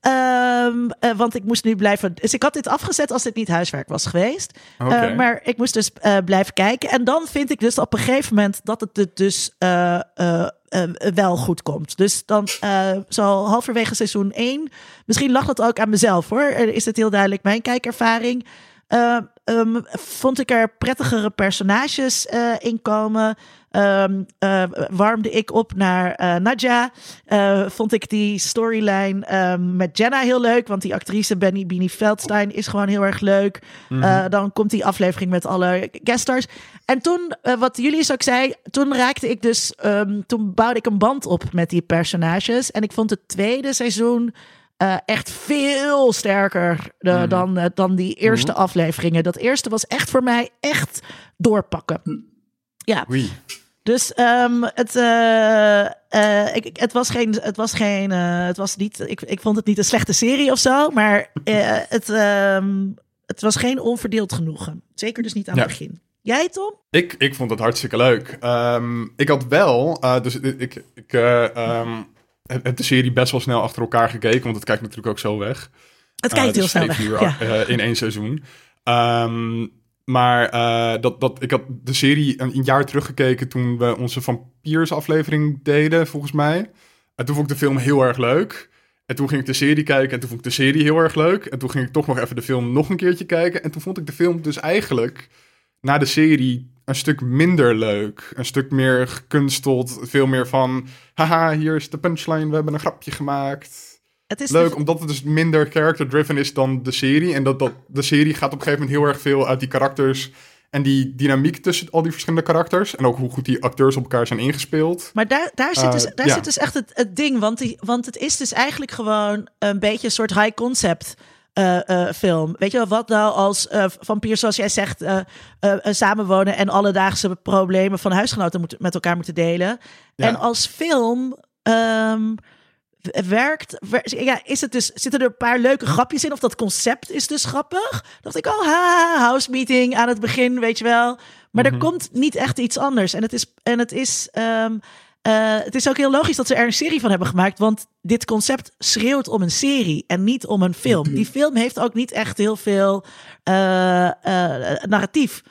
Speaker 3: ehm, eh, want ik moest nu blijven. Dus ik had dit afgezet als dit niet huiswerk was geweest. Eh, maar ik moest dus blijven kijken. En dan vind ik dus op een gegeven moment dat het er dus wel goed komt. Dus dan zo halverwege seizoen 1. Misschien lag dat ook aan mezelf hoor. Is het heel duidelijk mijn kijkervaring. Eh, ehm, vond ik er prettigere personages eh, in komen. Ehm, eh, warmde ik op naar eh Nadja. Vond ik die storyline ehm, met Jenna heel leuk. Want die actrice Benny Bini Feldstein is gewoon heel erg leuk. Eh, dan komt die aflevering met alle gueststars. En toen, wat jullie ook zei, toen raakte ik dus, toen bouwde ik een band op met die personages. En ik vond het tweede seizoen eh, echt veel sterker eh, dan, eh, dan die eerste afleveringen. Dat eerste was echt voor mij echt doorpakken. Ja,
Speaker 1: Oei.
Speaker 3: dus ehm, het, ik, het was geen, het was geen, het was niet, ik, ik vond het niet een slechte serie of zo, maar het, ehm, het was geen onverdeeld genoegen. Zeker dus niet aan
Speaker 1: Ja.
Speaker 3: het begin. Jij, Tom?
Speaker 1: Ik, ik vond het hartstikke leuk. Ehm, ik had wel, dus ik, ik heb de serie best wel snel achter elkaar gekeken, want het kijkt natuurlijk ook zo weg.
Speaker 3: Het
Speaker 1: Eh,
Speaker 3: kijkt heel
Speaker 1: dus
Speaker 3: snel weg.
Speaker 1: uur
Speaker 3: Ja.
Speaker 1: eh, in één seizoen. Ehm, maar eh, dat, dat, ik had de serie een, een jaar teruggekeken toen we onze Vampiers aflevering deden, volgens mij. En toen vond ik de film heel erg leuk. En toen ging ik de serie kijken en toen vond ik de serie heel erg leuk. En toen ging ik toch nog even de film nog een keertje kijken. En toen vond ik de film dus eigenlijk na de serie een stuk minder leuk. Een stuk meer gekunsteld. Veel meer van, haha, hier is de punchline, we hebben een grapje gemaakt
Speaker 3: Het is
Speaker 1: leuk,
Speaker 3: de-
Speaker 1: omdat het dus minder character-driven is dan de serie. En dat, dat de serie gaat op een gegeven moment heel erg veel uit die karakters en die dynamiek tussen al die verschillende karakters. En ook hoe goed die acteurs op elkaar zijn ingespeeld.
Speaker 3: Maar daar, daar, zit, dus,
Speaker 1: Eh,
Speaker 3: daar
Speaker 1: ja.
Speaker 3: zit dus echt het, het ding. Want, die, want het is dus eigenlijk gewoon een beetje een soort high concept eh, eh, film. Weet je wel, wat nou als eh vampiers, zoals jij zegt, samenwonen en alledaagse problemen van huisgenoten moeten, met elkaar moeten delen.
Speaker 1: Ja.
Speaker 3: En als film ehm, werkt, wer- ja, is het dus, zitten er een paar leuke grapjes in? Of dat concept is dus grappig? Dacht ik, oh, ha, house meeting aan het begin, weet je wel. Maar er komt niet echt iets anders. En het is, en het is, ehm, eh, het is ook heel logisch dat ze er een serie van hebben gemaakt. Want dit concept schreeuwt om een serie en niet om een film. Die film heeft ook niet echt heel veel eh, eh, narratief.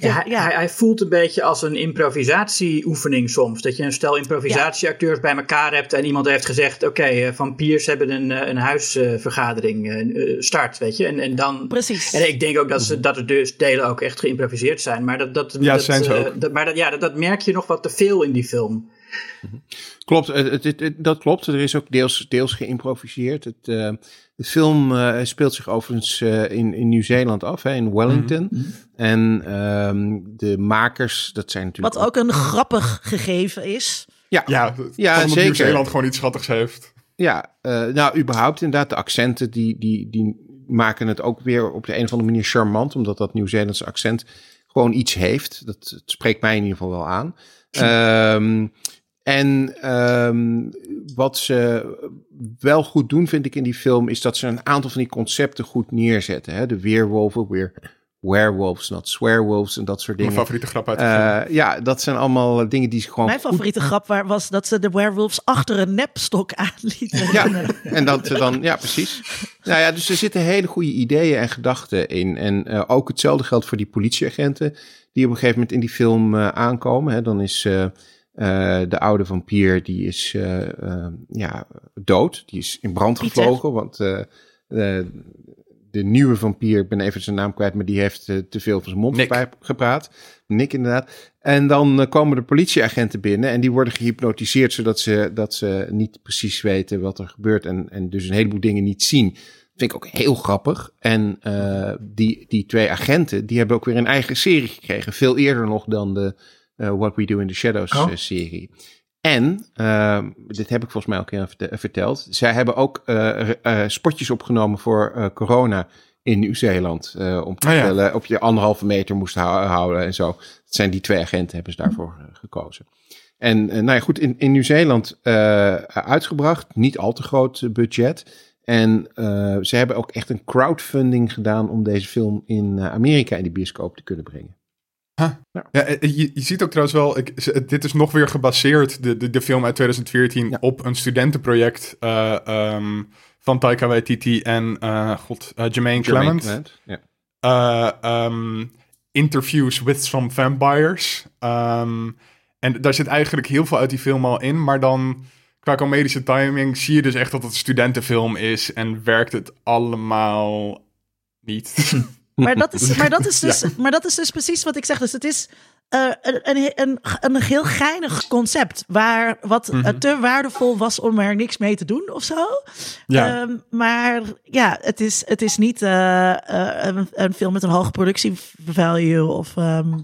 Speaker 4: Ja, hij, Hij, hij voelt een beetje als een improvisatieoefening soms. Dat je een stel improvisatieacteurs bij elkaar hebt en iemand heeft gezegd: Oké, eh, vampiers hebben een, eh, een huisvergadering eh, start, weet je. En, en dan.
Speaker 3: Precies.
Speaker 4: En ik denk ook dat, ze, dat er dus delen ook echt geïmproviseerd zijn. Maar dat, dat,
Speaker 1: Ja,
Speaker 4: dat,
Speaker 1: zijn ze ook.
Speaker 4: dat- maar dat, ja, dat, dat merk je nog wat te veel in die film.
Speaker 2: Klopt, het, het- dat klopt. Er is ook deels, deels geïmproviseerd. Het, eh, de film eh, speelt zich overigens eh, in, in Nieuw-Zeeland af, hè, in Wellington. En ehm, de makers, dat zijn natuurlijk...
Speaker 3: Wat ook een grappig gegeven is.
Speaker 2: Ja,
Speaker 1: Ja,
Speaker 2: Ja,
Speaker 1: omdat
Speaker 2: zeker.
Speaker 1: Nieuw-Zeeland gewoon iets schattigs heeft.
Speaker 2: Ja, eh, nou überhaupt inderdaad, de accenten die, die, die maken het ook weer op de een of andere manier charmant, omdat dat Nieuw-Zeelandse accent gewoon iets heeft. Dat, dat spreekt mij in ieder geval wel aan. Ehm, en ehm, wat ze wel goed doen, vind ik in die film, is dat ze een aantal van die concepten goed neerzetten. Hè? De weerwolven, weer werewolves, not swearwolves en dat soort
Speaker 1: Mijn
Speaker 2: dingen.
Speaker 1: favoriete grap uit de film.
Speaker 2: Eh, ja, dat zijn allemaal eh, dingen die ze gewoon
Speaker 3: Mijn
Speaker 2: goed
Speaker 3: favoriete grap was dat ze de werewolves achter een nepstok aanlieten.
Speaker 2: Ja, en dat ze dan, ja, precies. Nou ja, dus er zitten hele goede ideeën en gedachten in. En eh, ook hetzelfde geldt voor die politieagenten die op een gegeven moment in die film eh, aankomen. Hè. Dan is eh, de oude vampier, die is eh, eh, ja, dood. Die is in brand
Speaker 3: Pieter.
Speaker 2: gevlogen, want eh, eh, de nieuwe vampier, ik ben even zijn naam kwijt, maar die heeft te veel van zijn mond
Speaker 1: Nick.
Speaker 2: gepraat. Nick inderdaad. En dan komen de politieagenten binnen en die worden gehypnotiseerd zodat ze, dat ze niet precies weten wat er gebeurt en, en dus een heleboel dingen niet zien. Vind ik ook heel grappig. En eh, die, die twee agenten, die hebben ook weer een eigen serie gekregen. Veel eerder nog dan de What We Do in the Shadows
Speaker 4: Oh.
Speaker 2: eh, serie. En, ehm, dit heb ik volgens mij ook al verte- verteld. Zij hebben ook eh, eh, spotjes opgenomen voor eh, corona in Nieuw-Zeeland. eh, om te
Speaker 1: Oh ja.
Speaker 2: vertellen op je anderhalve meter moest hou- houden en zo. Dat zijn die twee agenten hebben ze daarvoor eh, gekozen. En eh, nou ja, goed, in, in Nieuw-Zeeland eh, uitgebracht. Niet al te groot eh, budget. En eh, ze hebben ook echt een crowdfunding gedaan om deze film in eh, Amerika in de bioscoop te kunnen brengen.
Speaker 1: Ja, eh, je, je ziet ook trouwens wel, ik, dit is nog weer gebaseerd, de, de, de film uit 2014,
Speaker 2: Ja.
Speaker 1: op een studentenproject eh, ehm, van Taika Waititi en eh, God, eh, Jermaine
Speaker 2: Jermaine
Speaker 1: Clement.
Speaker 2: Clement, Ja.
Speaker 1: eh, ehm, interviews with some vampires. Ehm, en daar zit eigenlijk heel veel uit die film al in, maar dan qua comedische timing zie je dus echt dat het een studentenfilm is en werkt het allemaal niet.
Speaker 3: Maar dat is, maar dat is, dus, maar dat is dus precies wat ik zeg. Dus het is eh, een, een, een, een heel geinig concept. Waar, wat eh, te waardevol was om er niks mee te doen of zo.
Speaker 1: Ja.
Speaker 3: Ehm, maar ja, het is, het is niet eh, eh, een, een film met een hoge productievalue. Of ehm,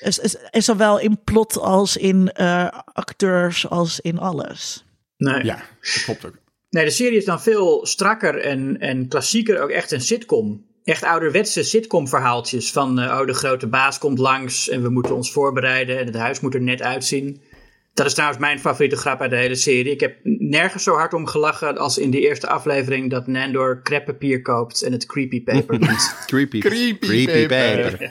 Speaker 3: is, is, is zowel in plot als in eh, acteurs als in alles.
Speaker 4: Nee.
Speaker 1: ja, dat klopt ook.
Speaker 4: nee, de serie is dan veel strakker en, en klassieker, ook echt een sitcom. Echt ouderwetse sitcom verhaaltjes van eh, oh, de grote baas komt langs en we moeten ons voorbereiden en het huis moet er net uitzien. Dat is trouwens mijn favoriete grap uit de hele serie. Ik heb nergens zo hard om gelachen als in de eerste aflevering dat Nandor kreppapier koopt en het creepy paper noemt.
Speaker 2: Creepy,
Speaker 1: Creepy paper.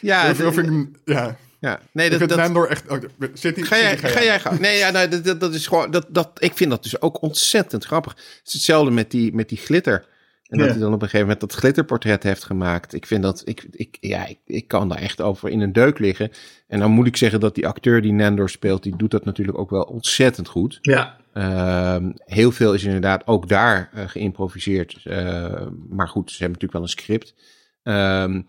Speaker 2: Ja,
Speaker 1: Of- ik- ja.
Speaker 2: ja, nee,
Speaker 1: Ik
Speaker 2: dat,
Speaker 1: vind
Speaker 2: dat,
Speaker 1: Nandor echt... oh, zit die,
Speaker 2: Ga jij, ga jij. Nee, ja, nou, dat, dat, dat is gewoon. Dat, dat, ik vind dat dus ook ontzettend grappig. Het is hetzelfde met die, met die glitter. En dat hij dan op een gegeven moment dat glitterportret heeft gemaakt. Ik vind dat. Ik, ik, ja, ik, ik kan daar echt over in een deuk liggen. En dan moet ik zeggen dat die acteur die Nandor speelt. die doet dat natuurlijk ook wel ontzettend goed.
Speaker 4: ja,
Speaker 2: Ehm, heel veel is inderdaad ook daar eh, geïmproviseerd. Eh, maar goed, ze hebben natuurlijk wel een script. Ehm,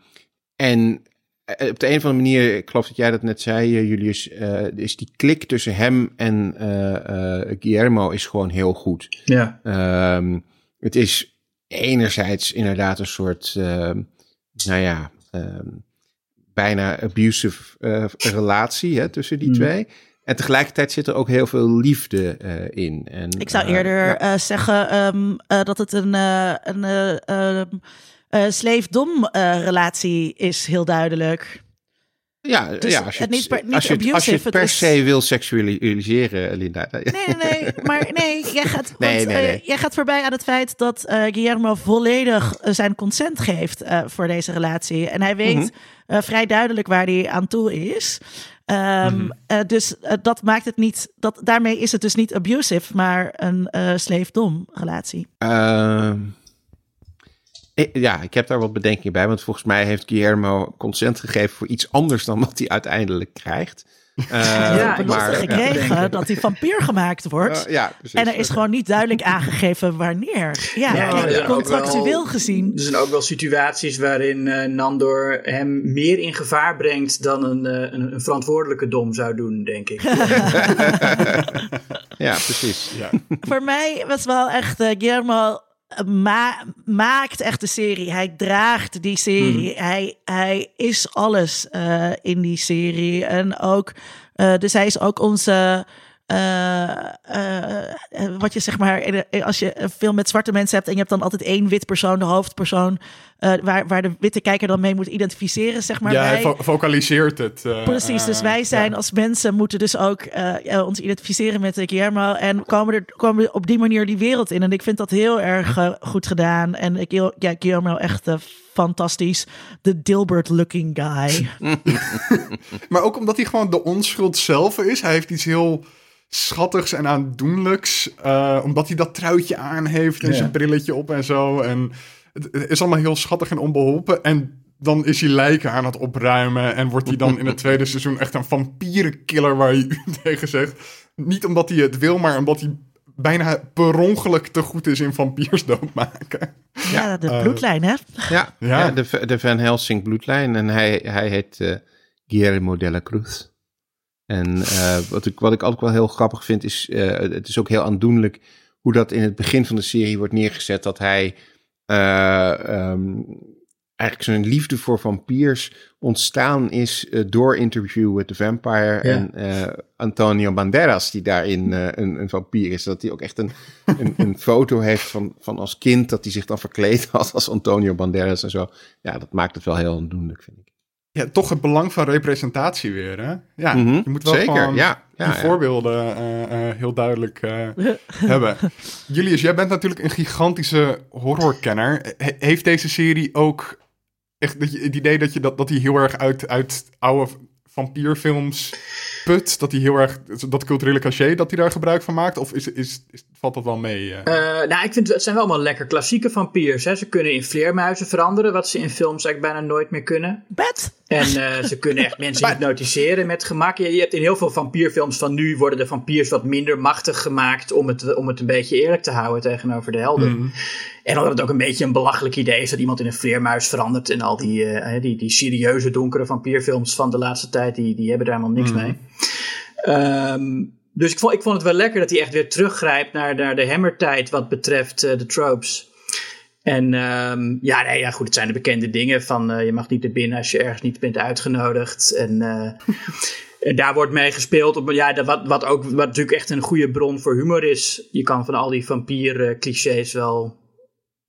Speaker 2: en eh, op de een of andere manier, ik geloof dat jij dat net zei, eh, Julius, eh, is die klik tussen hem en Guillermo is gewoon heel goed.
Speaker 4: ja.
Speaker 2: Ehm, het is enerzijds inderdaad een soort, ehm, nou ja, ehm, bijna abusive eh, relatie hè, tussen die
Speaker 4: Mm.
Speaker 2: twee. En tegelijkertijd zit er ook heel veel liefde eh, in. En,
Speaker 3: Ik zou
Speaker 2: eh,
Speaker 3: eerder
Speaker 2: ja.
Speaker 3: eh, zeggen ehm, eh, dat het een, eh een eh, ehm, eh, sleefdom eh, relatie is, heel duidelijk.
Speaker 2: Ja,
Speaker 3: Dus
Speaker 2: ja als je
Speaker 3: het niet per- niet
Speaker 2: als je het, als je het
Speaker 3: abusive,
Speaker 2: per
Speaker 3: is-
Speaker 2: se wil seksualiseren, Linda.
Speaker 3: Nee, nee, nee, maar nee, jij gaat,
Speaker 2: Nee,
Speaker 3: want,
Speaker 2: nee,
Speaker 3: eh,
Speaker 2: nee.
Speaker 3: jij gaat voorbij aan het feit dat eh, Guillermo volledig eh, zijn consent geeft voor deze relatie. En hij weet
Speaker 2: Mhm.
Speaker 3: vrij duidelijk waar hij aan toe is. Ehm,
Speaker 2: Mhm.
Speaker 3: dus dat maakt het niet, dat, daarmee is het dus niet abusive, maar een sleefdom relatie.
Speaker 2: Ehm, ja, ik heb daar wat bedenkingen bij. Want volgens mij heeft Guillermo consent gegeven voor iets anders dan wat hij uiteindelijk krijgt. Eh,
Speaker 4: Ja,
Speaker 3: Een
Speaker 4: maar- ja,
Speaker 3: gekregen dat hij vampier gemaakt wordt.
Speaker 2: eh, ja, precies.
Speaker 3: en er is gewoon niet duidelijk aangegeven wanneer. Ja, kijk,
Speaker 4: er
Speaker 3: contractueel
Speaker 4: wel-
Speaker 3: gezien.
Speaker 4: Er zijn ook wel situaties waarin eh, Nandor hem meer in gevaar brengt dan een, eh, een, een verantwoordelijke dom zou doen, denk ik.
Speaker 2: Ja, precies.
Speaker 1: Ja.
Speaker 3: Voor mij was wel echt Guillermo ma- maakt echt de serie. Hij draagt die serie. Hij, hij is alles eh, in die serie. En ook, eh, dus hij is ook onze. Eh, eh, eh, wat je zeg maar, de- als je een film met zwarte mensen hebt en je hebt dan altijd één wit persoon, de hoofdpersoon, eh, waar, waar de witte kijker dan mee moet identificeren, zeg maar.
Speaker 1: ja, hij
Speaker 3: wij-
Speaker 1: fo- focaliseert het. eh,
Speaker 3: Precies, dus
Speaker 1: eh,
Speaker 3: wij zijn
Speaker 1: ja.
Speaker 3: als mensen moeten dus ook ons identificeren met eh, Guillermo en komen er komen op die manier die wereld in. En ik vind dat heel erg goed gedaan. En ik, ja, Guillermo echt fantastisch. De Dilbert-looking guy.
Speaker 1: Maar ook omdat hij gewoon de onschuld zelf is. Hij heeft iets heel schattigs en aandoenlijks. eh, omdat hij dat truitje aan heeft en
Speaker 4: Ja.
Speaker 1: zijn brilletje op en zo. En het, het is allemaal heel schattig en onbeholpen. En dan is hij lijken aan het opruimen. En wordt hij dan in het tweede seizoen echt een vampierenkiller waar je u tegen zegt. Niet omdat hij het wil, maar omdat hij bijna per ongeluk te goed is in vampiers doodmaken.
Speaker 3: Ja, de
Speaker 1: eh,
Speaker 3: bloedlijn, hè?
Speaker 2: Ja,
Speaker 1: Ja.
Speaker 2: ja. de, de Van Helsing bloedlijn. En hij, hij heet eh, Guillermo de la Cruz. En eh, wat, ik, wat ik ook wel heel grappig vind, is eh, het is ook heel aandoenlijk hoe dat in het begin van de serie wordt neergezet. Dat hij eh, ehm, eigenlijk zijn liefde voor vampiers ontstaan is door Interview with the Vampire. En Antonio Banderas, die daarin een, een vampier is. Dat hij ook echt een, een, een foto heeft van, van als kind, dat hij zich dan verkleed had als Antonio Banderas en zo. Ja, dat maakt het wel heel aandoenlijk, vind ik.
Speaker 1: Ja, toch het belang van representatie weer, hè? Ja,
Speaker 2: Mhm,
Speaker 1: je moet wel
Speaker 2: zeker,
Speaker 1: gewoon
Speaker 2: ja, ja,
Speaker 1: die
Speaker 2: ja.
Speaker 1: voorbeelden eh, eh, heel duidelijk eh, hebben. Julius, jij bent natuurlijk een gigantische horrorkenner. He- heeft deze serie ook echt het idee dat, je, dat, dat hij heel erg uit, uit oude vampierfilms put? Dat hij heel erg, dat culturele cachet, dat hij daar gebruik van maakt? Of is, is, is, valt dat wel mee? eh?
Speaker 4: Eh, nou, ik vind het zijn wel allemaal lekker klassieke vampiers. Hè. Ze kunnen in vleermuizen veranderen, wat ze in films eigenlijk bijna nooit meer kunnen.
Speaker 3: Bed.
Speaker 4: En eh, ze kunnen echt mensen hypnotiseren met gemak. Je, je hebt in heel veel vampierfilms van nu worden de vampiers wat minder machtig gemaakt om het, om het een beetje eerlijk te houden tegenover de helden.
Speaker 1: Mhm.
Speaker 4: En omdat het ook een beetje een belachelijk idee is dat iemand in een vleermuis verandert. En al die, die, die serieuze donkere vampierfilms van de laatste tijd, die, die hebben daar helemaal niks
Speaker 1: Mhm.
Speaker 4: mee. Ehm, dus ik vond, ik vond het wel lekker dat hij echt weer teruggrijpt naar, naar de hammertijd wat betreft eh, de tropes. En ehm, ja, nee, ja, goed, het zijn de bekende dingen van eh, je mag niet naar binnen als je ergens niet bent uitgenodigd. En, eh, daar wordt mee gespeeld. Op, ja, wat, wat ook wat natuurlijk echt een goede bron voor humor is. Je kan van al die vampier clichés wel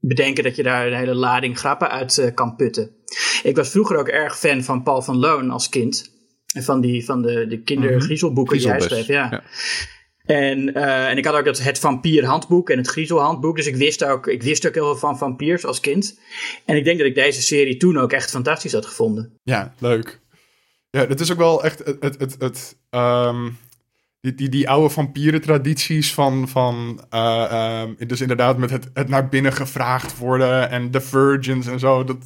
Speaker 4: bedenken dat je daar een hele lading grappen uit kan putten. Ik was vroeger ook erg fan van Paul van Loon als kind. Van, die, van de, de kindergriezelboeken die hij schreef. Ja.
Speaker 2: ja.
Speaker 4: En, eh, en ik had ook dat het vampierhandboek en het griezelhandboek. Dus ik wist, ook, ik wist ook heel veel van vampiers als kind. En ik denk dat ik deze serie toen ook echt fantastisch had gevonden.
Speaker 1: Ja, leuk. Ja, dat is ook wel echt het, het, het, het, ehm, die, die, die oude vampieren tradities van, van eh, ehm, dus inderdaad met het, het naar binnen gevraagd worden en de virgins en zo. Dat,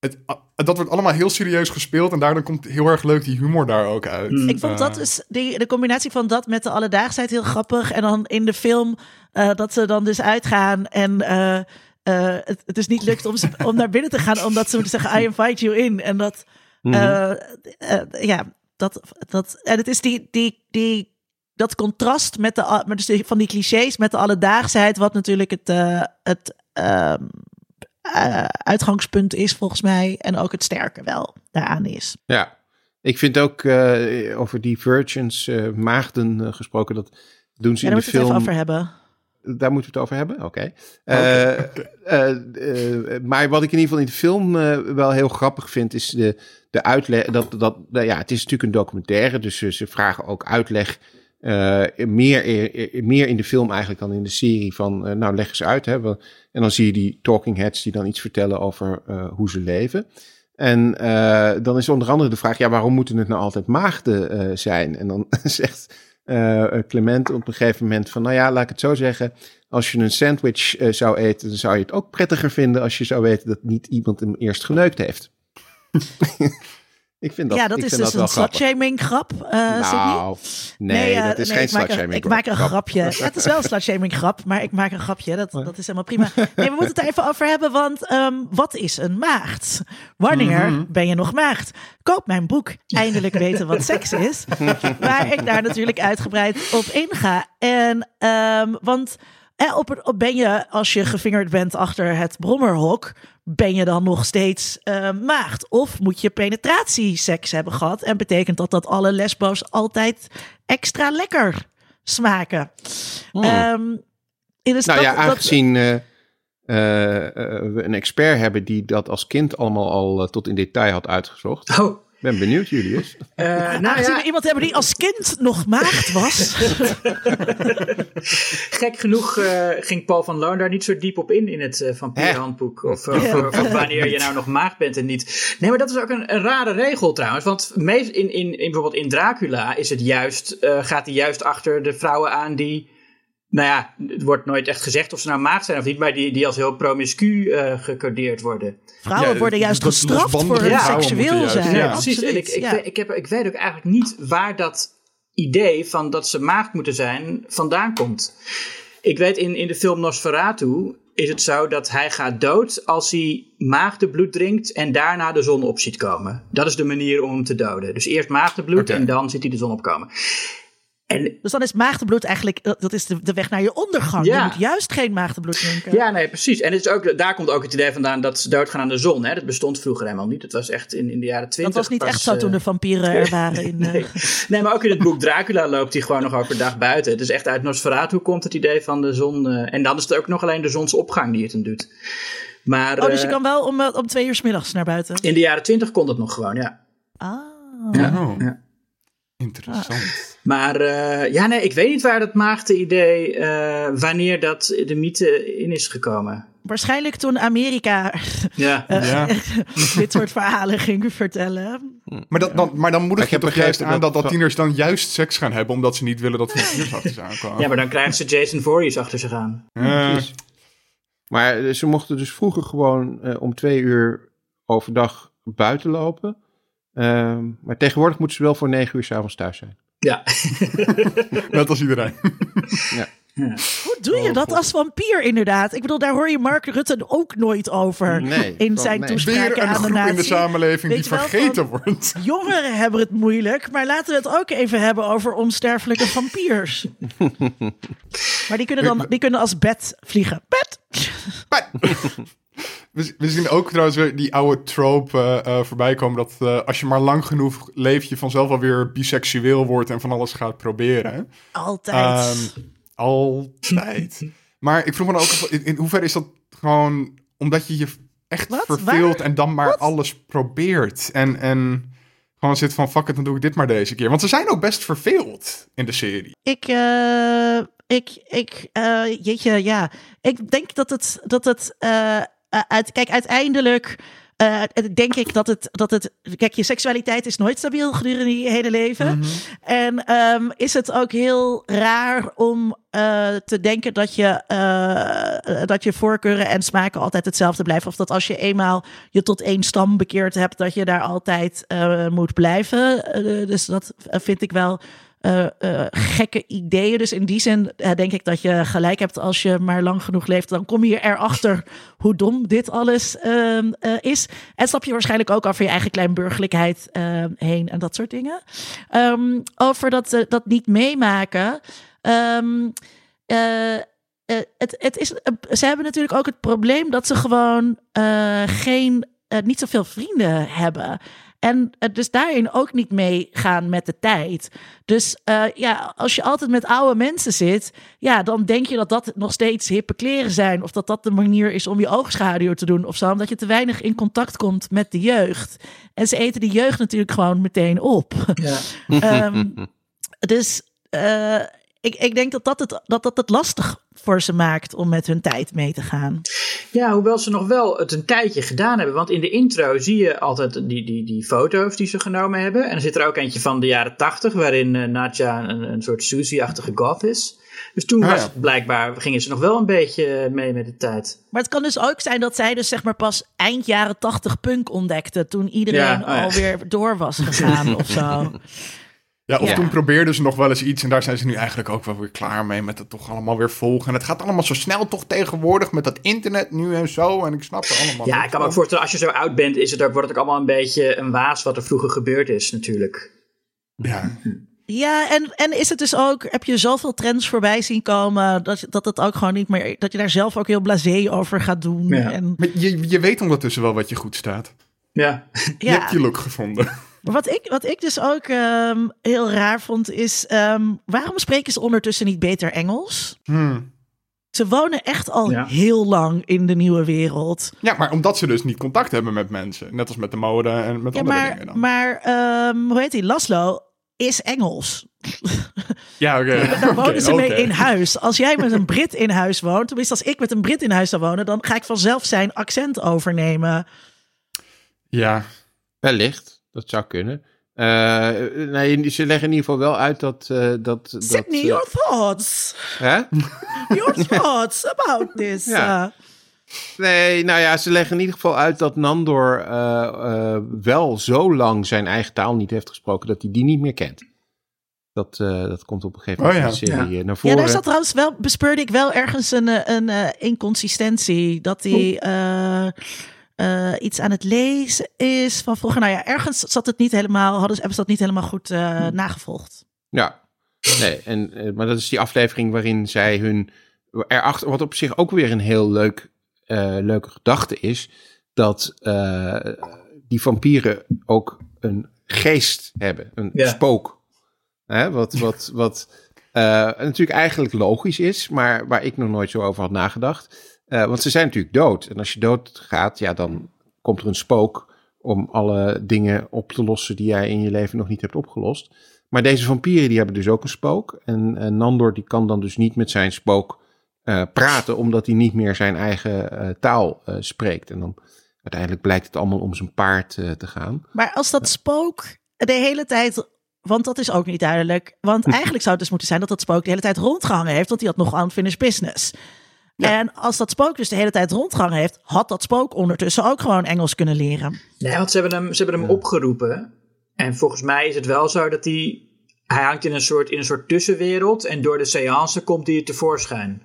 Speaker 1: het, dat wordt allemaal heel serieus gespeeld en daardoor komt heel erg leuk die humor daar ook uit.
Speaker 4: Mm.
Speaker 3: Ik vond dat
Speaker 1: Eh,
Speaker 3: dus die, de combinatie van dat met de alledaagsheid heel grappig. En dan in de film eh, dat ze dan dus uitgaan en eh, eh, het, het dus niet lukt om, ze, om naar binnen te gaan, omdat ze zeggen: I invite you in. En dat,
Speaker 2: Mhm.
Speaker 3: ja, dat, dat, en het is die, die, die, dat contrast met de, met dus van die clichés met de alledaagsheid, wat natuurlijk het, eh, het ehm, eh, uitgangspunt is volgens mij. En ook het sterke wel daaraan is.
Speaker 2: Ja, ik vind ook eh, over die virgins, eh, maagden gesproken, dat doen ze in
Speaker 3: daar
Speaker 2: de
Speaker 3: moeten we het even
Speaker 2: film.
Speaker 3: over hebben.
Speaker 2: Daar moeten we het over hebben? Oké. Eh, eh, eh, maar wat ik in ieder geval in de film wel heel grappig vind, is de, de uitleg. Dat, dat, nou ja, het is natuurlijk een documentaire, dus ze, ze vragen ook uitleg. Eh, meer, meer in de film eigenlijk dan in de serie van, eh, nou leg eens uit. Hè, en dan zie je die talking heads die dan iets vertellen over eh, hoe ze leven. En dan is onder andere de vraag, ja, waarom moeten het nou altijd maagden zijn? En dan zegt Clement op een gegeven moment van, nou ja, laat ik het zo zeggen. Als je een sandwich zou eten, dan zou je het ook prettiger vinden als je zou weten dat niet iemand hem eerst geneukt heeft. ik vind dat,
Speaker 3: ja, dat
Speaker 2: ik
Speaker 3: is
Speaker 2: vind
Speaker 3: dus
Speaker 2: dat
Speaker 3: een slutshaming grap, eh Sydney.
Speaker 2: Nou, nee,
Speaker 3: eh,
Speaker 2: dat is
Speaker 3: nee,
Speaker 2: geen slutshaming
Speaker 3: Ik maak een
Speaker 2: grap.
Speaker 3: grapje. Ja, het is wel een slutshaming grap, maar ik maak een grapje. Dat, dat is helemaal prima. Nee, we moeten het er even over hebben, want ehm, wat is een maagd? Wanneer
Speaker 2: Mhm.
Speaker 3: ben je nog maagd? Koop mijn boek, Eindelijk weten wat seks is. waar ik daar natuurlijk uitgebreid op inga. En, ehm, want eh, op, het- op ben je, als je gevingerd bent achter het brommerhok, ben je dan nog steeds eh, maagd? Of moet je penetratieseks hebben gehad? En betekent dat dat alle lesbo's altijd extra lekker smaken?
Speaker 2: Hmm.
Speaker 3: Ehm, in de
Speaker 2: Nou ja, aangezien eh, eh, we een expert hebben die dat als kind allemaal al tot in detail had uitgezocht.
Speaker 4: Oh,
Speaker 2: Ben benieuwd, Julius.
Speaker 4: eh, nou
Speaker 3: aangezien
Speaker 4: ja,
Speaker 3: we iemand hebben die als kind nog maagd was.
Speaker 4: gek genoeg eh, ging Paul van Loon daar niet zo diep op in in het eh, vampierhandboek. Of, of- of wanneer je nou nog maagd bent en niet. Nee, maar dat is ook een, een rare regel trouwens. Want meest in, in, in, bijvoorbeeld in Dracula is het juist, eh, gaat hij juist achter de vrouwen aan die... Nou ja, het wordt nooit echt gezegd of ze nou maagd zijn of niet, maar die, die als heel promiscu eh, gecodeerd worden.
Speaker 3: Vrouwen
Speaker 1: Ja,
Speaker 3: worden juist gestraft voor hun seksueel zijn.
Speaker 4: Ja,
Speaker 1: Ja,
Speaker 4: precies. En ik,
Speaker 3: Absoluut,
Speaker 4: ik,
Speaker 3: ja.
Speaker 4: ik, heb, ik weet ook eigenlijk niet waar dat idee van dat ze maagd moeten zijn vandaan komt. Ik weet in, in de film Nosferatu is het zo dat hij gaat dood als hij maagdenbloed drinkt en daarna de zon op ziet komen. Dat is de manier om hem te doden. Dus eerst maagdenbloed
Speaker 1: Oké.
Speaker 4: en dan ziet hij de zon opkomen. En
Speaker 3: Dus dan is maagdenbloed eigenlijk, dat dat is de, de weg naar je ondergang.
Speaker 4: Ja.
Speaker 3: Je moet juist geen maagdenbloed drinken.
Speaker 4: Ja, nee, precies. En het is ook, daar komt ook het idee vandaan dat ze doodgaan aan de zon. Hè? Dat bestond vroeger helemaal niet. Het was echt in, in de jaren
Speaker 3: dat
Speaker 4: twintig.
Speaker 3: was niet echt zo
Speaker 4: eh,
Speaker 3: toen de vampieren er waren. In, eh,
Speaker 4: Nee. nee, maar ook in het boek Dracula loopt hij gewoon nog overdag buiten. Het is echt uit Nosferatu komt het idee van de zon. eh, en dan is het ook nog alleen de zonsopgang die het hem doet. Maar
Speaker 3: Oh, dus je
Speaker 4: eh,
Speaker 3: kan wel om, eh, om twee uur 's middags naar buiten.
Speaker 4: in de jaren twintig kon dat nog gewoon, ja.
Speaker 3: Ah.
Speaker 1: Oh,
Speaker 4: Ja.
Speaker 1: interessant.
Speaker 4: Maar eh, ja, nee, ik weet niet waar dat maagde-idee, eh, wanneer dat de mythe in is gekomen.
Speaker 3: waarschijnlijk toen Amerika
Speaker 4: Ja.
Speaker 3: eh,
Speaker 1: Ja.
Speaker 3: dit soort verhalen ging vertellen.
Speaker 1: Maar, dat, dan, maar dan moedig
Speaker 2: Ik
Speaker 1: je toch juist aan dat,
Speaker 2: dat-
Speaker 1: dat tieners dan juist seks gaan hebben... omdat ze niet willen dat vampiers achter ze aankomen.
Speaker 4: ja, maar dan krijgen ze Jason Voorhees achter zich aan.
Speaker 2: Precies. Maar ze mochten dus vroeger gewoon eh, om twee uur overdag buiten lopen. Ehm, maar tegenwoordig moeten ze wel voor negen uur s'avonds thuis zijn.
Speaker 4: Ja.
Speaker 1: net als iedereen.
Speaker 3: Hoe doe je
Speaker 2: Oh,
Speaker 3: dat
Speaker 2: God.
Speaker 3: als vampier inderdaad? Ik bedoel, daar hoor je Mark Rutte ook nooit over
Speaker 2: Nee,
Speaker 3: in zijn
Speaker 2: nee.
Speaker 3: toespraken
Speaker 1: Weer een
Speaker 3: aan de
Speaker 1: groep in de
Speaker 3: natie.
Speaker 1: samenleving
Speaker 3: Weet
Speaker 1: die
Speaker 3: wel,
Speaker 1: vergeten wordt.
Speaker 3: Jongeren hebben het moeilijk, maar laten we het ook even hebben over onsterfelijke vampiers. maar die kunnen dan die kunnen als bed vliegen. Bed!
Speaker 1: We, we zien ook trouwens weer die oude trope eh, voorbij komen... dat eh, als je maar lang genoeg leeft... je vanzelf alweer biseksueel wordt en van alles gaat proberen.
Speaker 3: Altijd.
Speaker 1: Ehm, altijd. maar ik vroeg me dan ook in, in hoeverre is dat gewoon omdat je je echt
Speaker 3: Wat?
Speaker 1: verveelt
Speaker 3: Waar?
Speaker 1: en dan maar
Speaker 3: Wat?
Speaker 1: alles probeert. En, en gewoon zit van fuck it, dan doe ik dit maar deze keer. Want ze zijn ook best verveeld in de serie.
Speaker 3: Ik, eh, ik, ik, eh, jeetje, ja. Ik denk dat het, dat het, eh, eh, uit, kijk, uiteindelijk eh, denk ik dat het, dat het, kijk, je seksualiteit is nooit stabiel gedurende je hele leven. En ehm, is het ook heel raar om eh, te denken dat je, dat je voorkeuren en smaken altijd hetzelfde blijven. Of dat als je eenmaal je tot één stam bekeerd hebt, dat je daar altijd moet blijven. Dus dat vind ik wel eh, eh, gekke ideeën. Dus in die zin eh, denk ik dat je gelijk hebt als je maar lang genoeg leeft. Dan kom je erachter hoe dom dit alles ehm, eh, is. En stap je waarschijnlijk ook over je eigen kleinburgerlijkheid heen en dat soort dingen. Ehm, over dat, dat niet meemaken. Ehm, eh, eh, het, het is, ze hebben natuurlijk ook het probleem dat ze gewoon geen, niet zoveel vrienden hebben. En eh, dus daarin ook niet meegaan met de tijd. Dus eh, ja, als je altijd met oude mensen zit, ja, dan denk je dat dat nog steeds hippe kleren zijn. Of dat dat de manier is om je oogschaduw te doen of zo. Omdat je te weinig in contact komt met de jeugd. En ze eten de jeugd natuurlijk gewoon meteen op.
Speaker 4: Ja.
Speaker 3: Ehm, dus eh, ik, ik denk dat dat, het, dat dat het lastig voor ze maakt om met hun tijd mee te gaan.
Speaker 4: Ja, hoewel ze nog wel het een tijdje gedaan hebben. Want in de intro zie je altijd die, die, die foto's die ze genomen hebben. En er zit er ook eentje van de jaren tachtig, waarin eh, Nadja een, een soort Susie-achtige goth is. Dus toen
Speaker 1: Ah,
Speaker 4: was het blijkbaar, gingen ze nog wel een beetje mee met de tijd.
Speaker 3: Maar het kan dus ook zijn dat zij dus zeg maar pas eind jaren tachtig punk ontdekte. Toen iedereen
Speaker 4: Ja, oh ja.
Speaker 3: alweer door was gegaan of zo.
Speaker 1: Ja, of
Speaker 2: Ja.
Speaker 1: toen probeerden ze nog wel eens iets en daar zijn ze nu eigenlijk ook wel weer klaar mee met het toch allemaal weer volgen. En het gaat allemaal zo snel toch tegenwoordig met dat internet nu en zo. En ik snap er allemaal
Speaker 4: Ja, ik kan me ook voorstellen, als je zo oud bent, is het ook, wordt het ook allemaal een beetje een waas wat er vroeger gebeurd is natuurlijk.
Speaker 1: Ja.
Speaker 3: Ja, en, en is het dus ook, heb je zoveel trends voorbij zien komen, dat, je- dat het ook gewoon niet meer, dat je daar zelf ook heel blasé over gaat doen.
Speaker 4: Ja.
Speaker 3: En,
Speaker 1: Maar je, je weet ondertussen wel wat je goed staat.
Speaker 4: Ja,
Speaker 1: Je
Speaker 3: ja,
Speaker 1: hebt je look gevonden.
Speaker 3: Maar wat ik, wat ik dus ook ehm, heel raar vond, is ehm, waarom spreken ze ondertussen niet beter Engels?
Speaker 1: Hmm.
Speaker 3: Ze wonen echt al
Speaker 4: Ja.
Speaker 3: heel lang in de nieuwe wereld.
Speaker 1: Ja, maar omdat ze dus niet contact hebben met mensen. Net als met de mode en met
Speaker 3: Ja,
Speaker 1: andere
Speaker 3: maar,
Speaker 1: dingen dan.
Speaker 3: maar ehm, hoe heet die? Laszlo is Engels.
Speaker 1: ja, oké.
Speaker 3: Daar wonen ze mee in huis. Als jij met een Brit in huis woont, tenminste als ik met een Brit in huis zou wonen, dan ga ik vanzelf zijn accent overnemen.
Speaker 1: Ja,
Speaker 2: Wellicht, dat zou kunnen. Eh, nee, ze leggen in ieder geval wel uit dat... eh dat
Speaker 3: Sydney,
Speaker 2: dat,
Speaker 3: your thoughts.
Speaker 2: hè?
Speaker 3: Your thoughts about this.
Speaker 2: Ja.
Speaker 3: uh,
Speaker 2: Nee, nou ja, ze leggen in ieder geval uit dat Nandor eh, eh, wel zo lang zijn eigen taal niet heeft gesproken dat hij die niet meer kent. Dat, eh, dat komt op een gegeven moment
Speaker 1: Oh
Speaker 2: in de
Speaker 1: ja.
Speaker 2: serie eh, naar
Speaker 3: Ja,
Speaker 2: voren.
Speaker 3: daar zat trouwens wel, bespeurde ik wel ergens een, eh, een eh, inconsistentie. Dat hij eh, eh, iets aan het lezen is van vroeger. Nou ja, ergens zat het niet helemaal, hadden ze, hebben ze dat niet helemaal goed eh, nagevolgd.
Speaker 2: Ja, nee, en, eh, maar dat is die aflevering waarin zij hun erachter, wat op zich ook weer een heel leuk, eh, leuke gedachte is, dat eh, die vampieren ook een geest hebben, een
Speaker 4: Ja.
Speaker 2: spook. Hè, wat wat, wat eh, natuurlijk eigenlijk logisch is, maar waar ik nog nooit zo over had nagedacht. Eh, want ze zijn natuurlijk dood. En als je dood gaat, ja, dan komt er een spook om alle dingen op te lossen die jij in je leven nog niet hebt opgelost. Maar deze vampieren die hebben dus ook een spook. En, en Nandor die kan dan dus niet met zijn spook eh, praten, omdat hij niet meer zijn eigen eh, taal eh, spreekt. En dan uiteindelijk blijkt het allemaal om zijn paard eh, te gaan.
Speaker 3: Maar als dat spook de hele tijd. Want dat is ook niet duidelijk. Want eigenlijk zou het dus moeten zijn dat dat spook de hele tijd rondgehangen heeft. Want die had nog unfinished business. En als dat spook dus de hele tijd rondgehangen heeft, had dat spook ondertussen ook gewoon Engels kunnen leren.
Speaker 4: Nee, want ze hebben hem, ze hebben hem opgeroepen. En volgens mij is het wel zo dat hij... Hij hangt in een soort, in een soort tussenwereld. En door de seance komt hij tevoorschijn.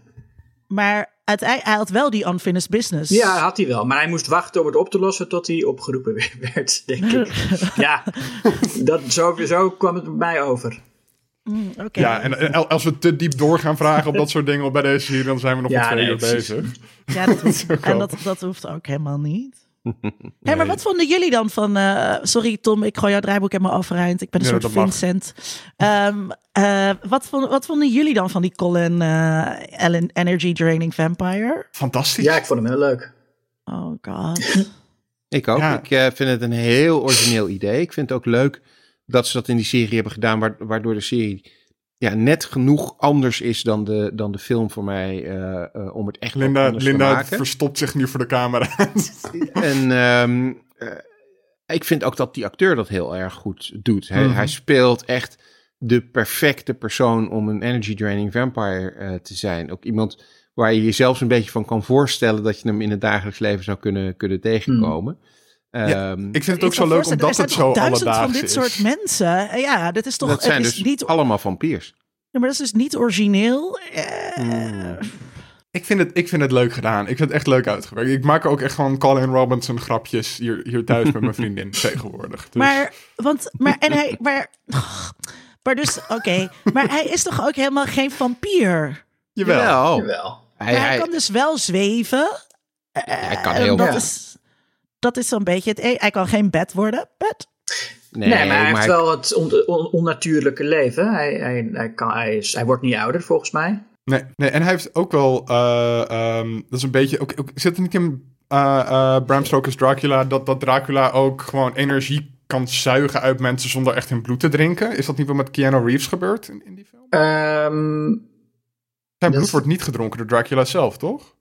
Speaker 3: Maar uiteindelijk, hij had wel die unfinished business.
Speaker 4: Ja, had hij wel. Maar hij moest wachten om het op te lossen tot hij opgeroepen werd, denk ik. ja, dat, zo, zo kwam het bij mij over.
Speaker 3: Mm, Oké.
Speaker 1: Ja, en, en als we te diep door gaan vragen op dat soort dingen bij deze serie, dan zijn we nog
Speaker 4: Ja,
Speaker 1: een twee
Speaker 4: nee,
Speaker 1: uur
Speaker 4: precies.
Speaker 1: bezig.
Speaker 3: Ja, dat hoeft,
Speaker 1: ook
Speaker 3: en dat, dat hoeft ook helemaal niet. Hé, maar wat vonden jullie dan van... eh, sorry Tom, ik gooi jouw draaiboek helemaal overeind. Ik ben een
Speaker 1: Ja,
Speaker 3: soort. Vincent. Ehm, eh, wat, vond, wat vonden jullie dan van die Colin eh, Ellen Energy Draining Vampire?
Speaker 1: Fantastisch.
Speaker 4: Ja, ik vond hem heel leuk.
Speaker 3: Oh god.
Speaker 2: Ik ook.
Speaker 1: Ja.
Speaker 2: Ik eh, vind het een heel origineel idee. Ik vind het ook leuk dat ze dat in die serie hebben gedaan, wa- waardoor de serie ja, net genoeg anders is dan de, dan de film voor mij eh, eh, om het echt
Speaker 1: Linda,
Speaker 2: anders te
Speaker 1: Linda
Speaker 2: maken.
Speaker 1: verstopt zich nu voor de camera.
Speaker 2: En ehm, eh, ik vind ook dat die acteur dat heel erg goed doet. Hij,
Speaker 1: Mhm.
Speaker 2: hij speelt echt de perfecte persoon om een energy draining vampire te zijn. Ook iemand waar je je zelfs een beetje van kan voorstellen dat je hem in het dagelijks leven zou kunnen, kunnen tegenkomen.
Speaker 1: Ja,
Speaker 2: Ehm,
Speaker 1: ik vind het ook zo
Speaker 3: kan
Speaker 1: leuk omdat
Speaker 3: er
Speaker 1: het
Speaker 3: toch
Speaker 1: zo
Speaker 3: duizend
Speaker 1: alledaags
Speaker 3: van dit
Speaker 1: is.
Speaker 3: soort mensen. Eh, Ja, dit is toch...
Speaker 2: dat zijn
Speaker 3: het is
Speaker 2: dus
Speaker 3: niet,
Speaker 2: allemaal vampiers.
Speaker 3: Ja, maar dat is dus niet origineel. Eh,
Speaker 2: Mm.
Speaker 1: Ik vind, het, ik vind het leuk gedaan. Ik vind het echt leuk uitgewerkt. Ik maak ook echt gewoon Colin Robinson grapjes hier, hier thuis met mijn vriendin tegenwoordig. Dus,
Speaker 3: Maar, want, maar, en hij, maar, maar dus, oké, maar hij is toch ook helemaal geen vampier?
Speaker 1: jawel.
Speaker 2: Jawel.
Speaker 4: Jawel.
Speaker 2: Hij,
Speaker 3: Maar hij,
Speaker 2: hij-
Speaker 3: kan dus wel zweven.
Speaker 2: hij kan
Speaker 3: En
Speaker 2: heel
Speaker 3: dat is, dat is zo'n beetje het. e- Hij kan geen bed worden. Bed.
Speaker 2: Nee,
Speaker 4: Nee, maar hij heeft wel het on- on- onnatuurlijke leven. Hij, hij, hij, kan, hij, is, hij wordt niet ouder, volgens mij.
Speaker 1: Nee, nee, en hij heeft ook wel... eh, ehm, dat is een beetje... Ook, ook, zit er niet in eh, eh, Bram Stoker's Dracula... Dat, dat Dracula ook gewoon energie kan zuigen uit mensen... zonder echt hun bloed te drinken? Is dat niet wat met Keanu Reeves gebeurd in, in die film?
Speaker 4: Ehm,
Speaker 1: Zijn bloed wordt niet gedronken door Dracula zelf, toch?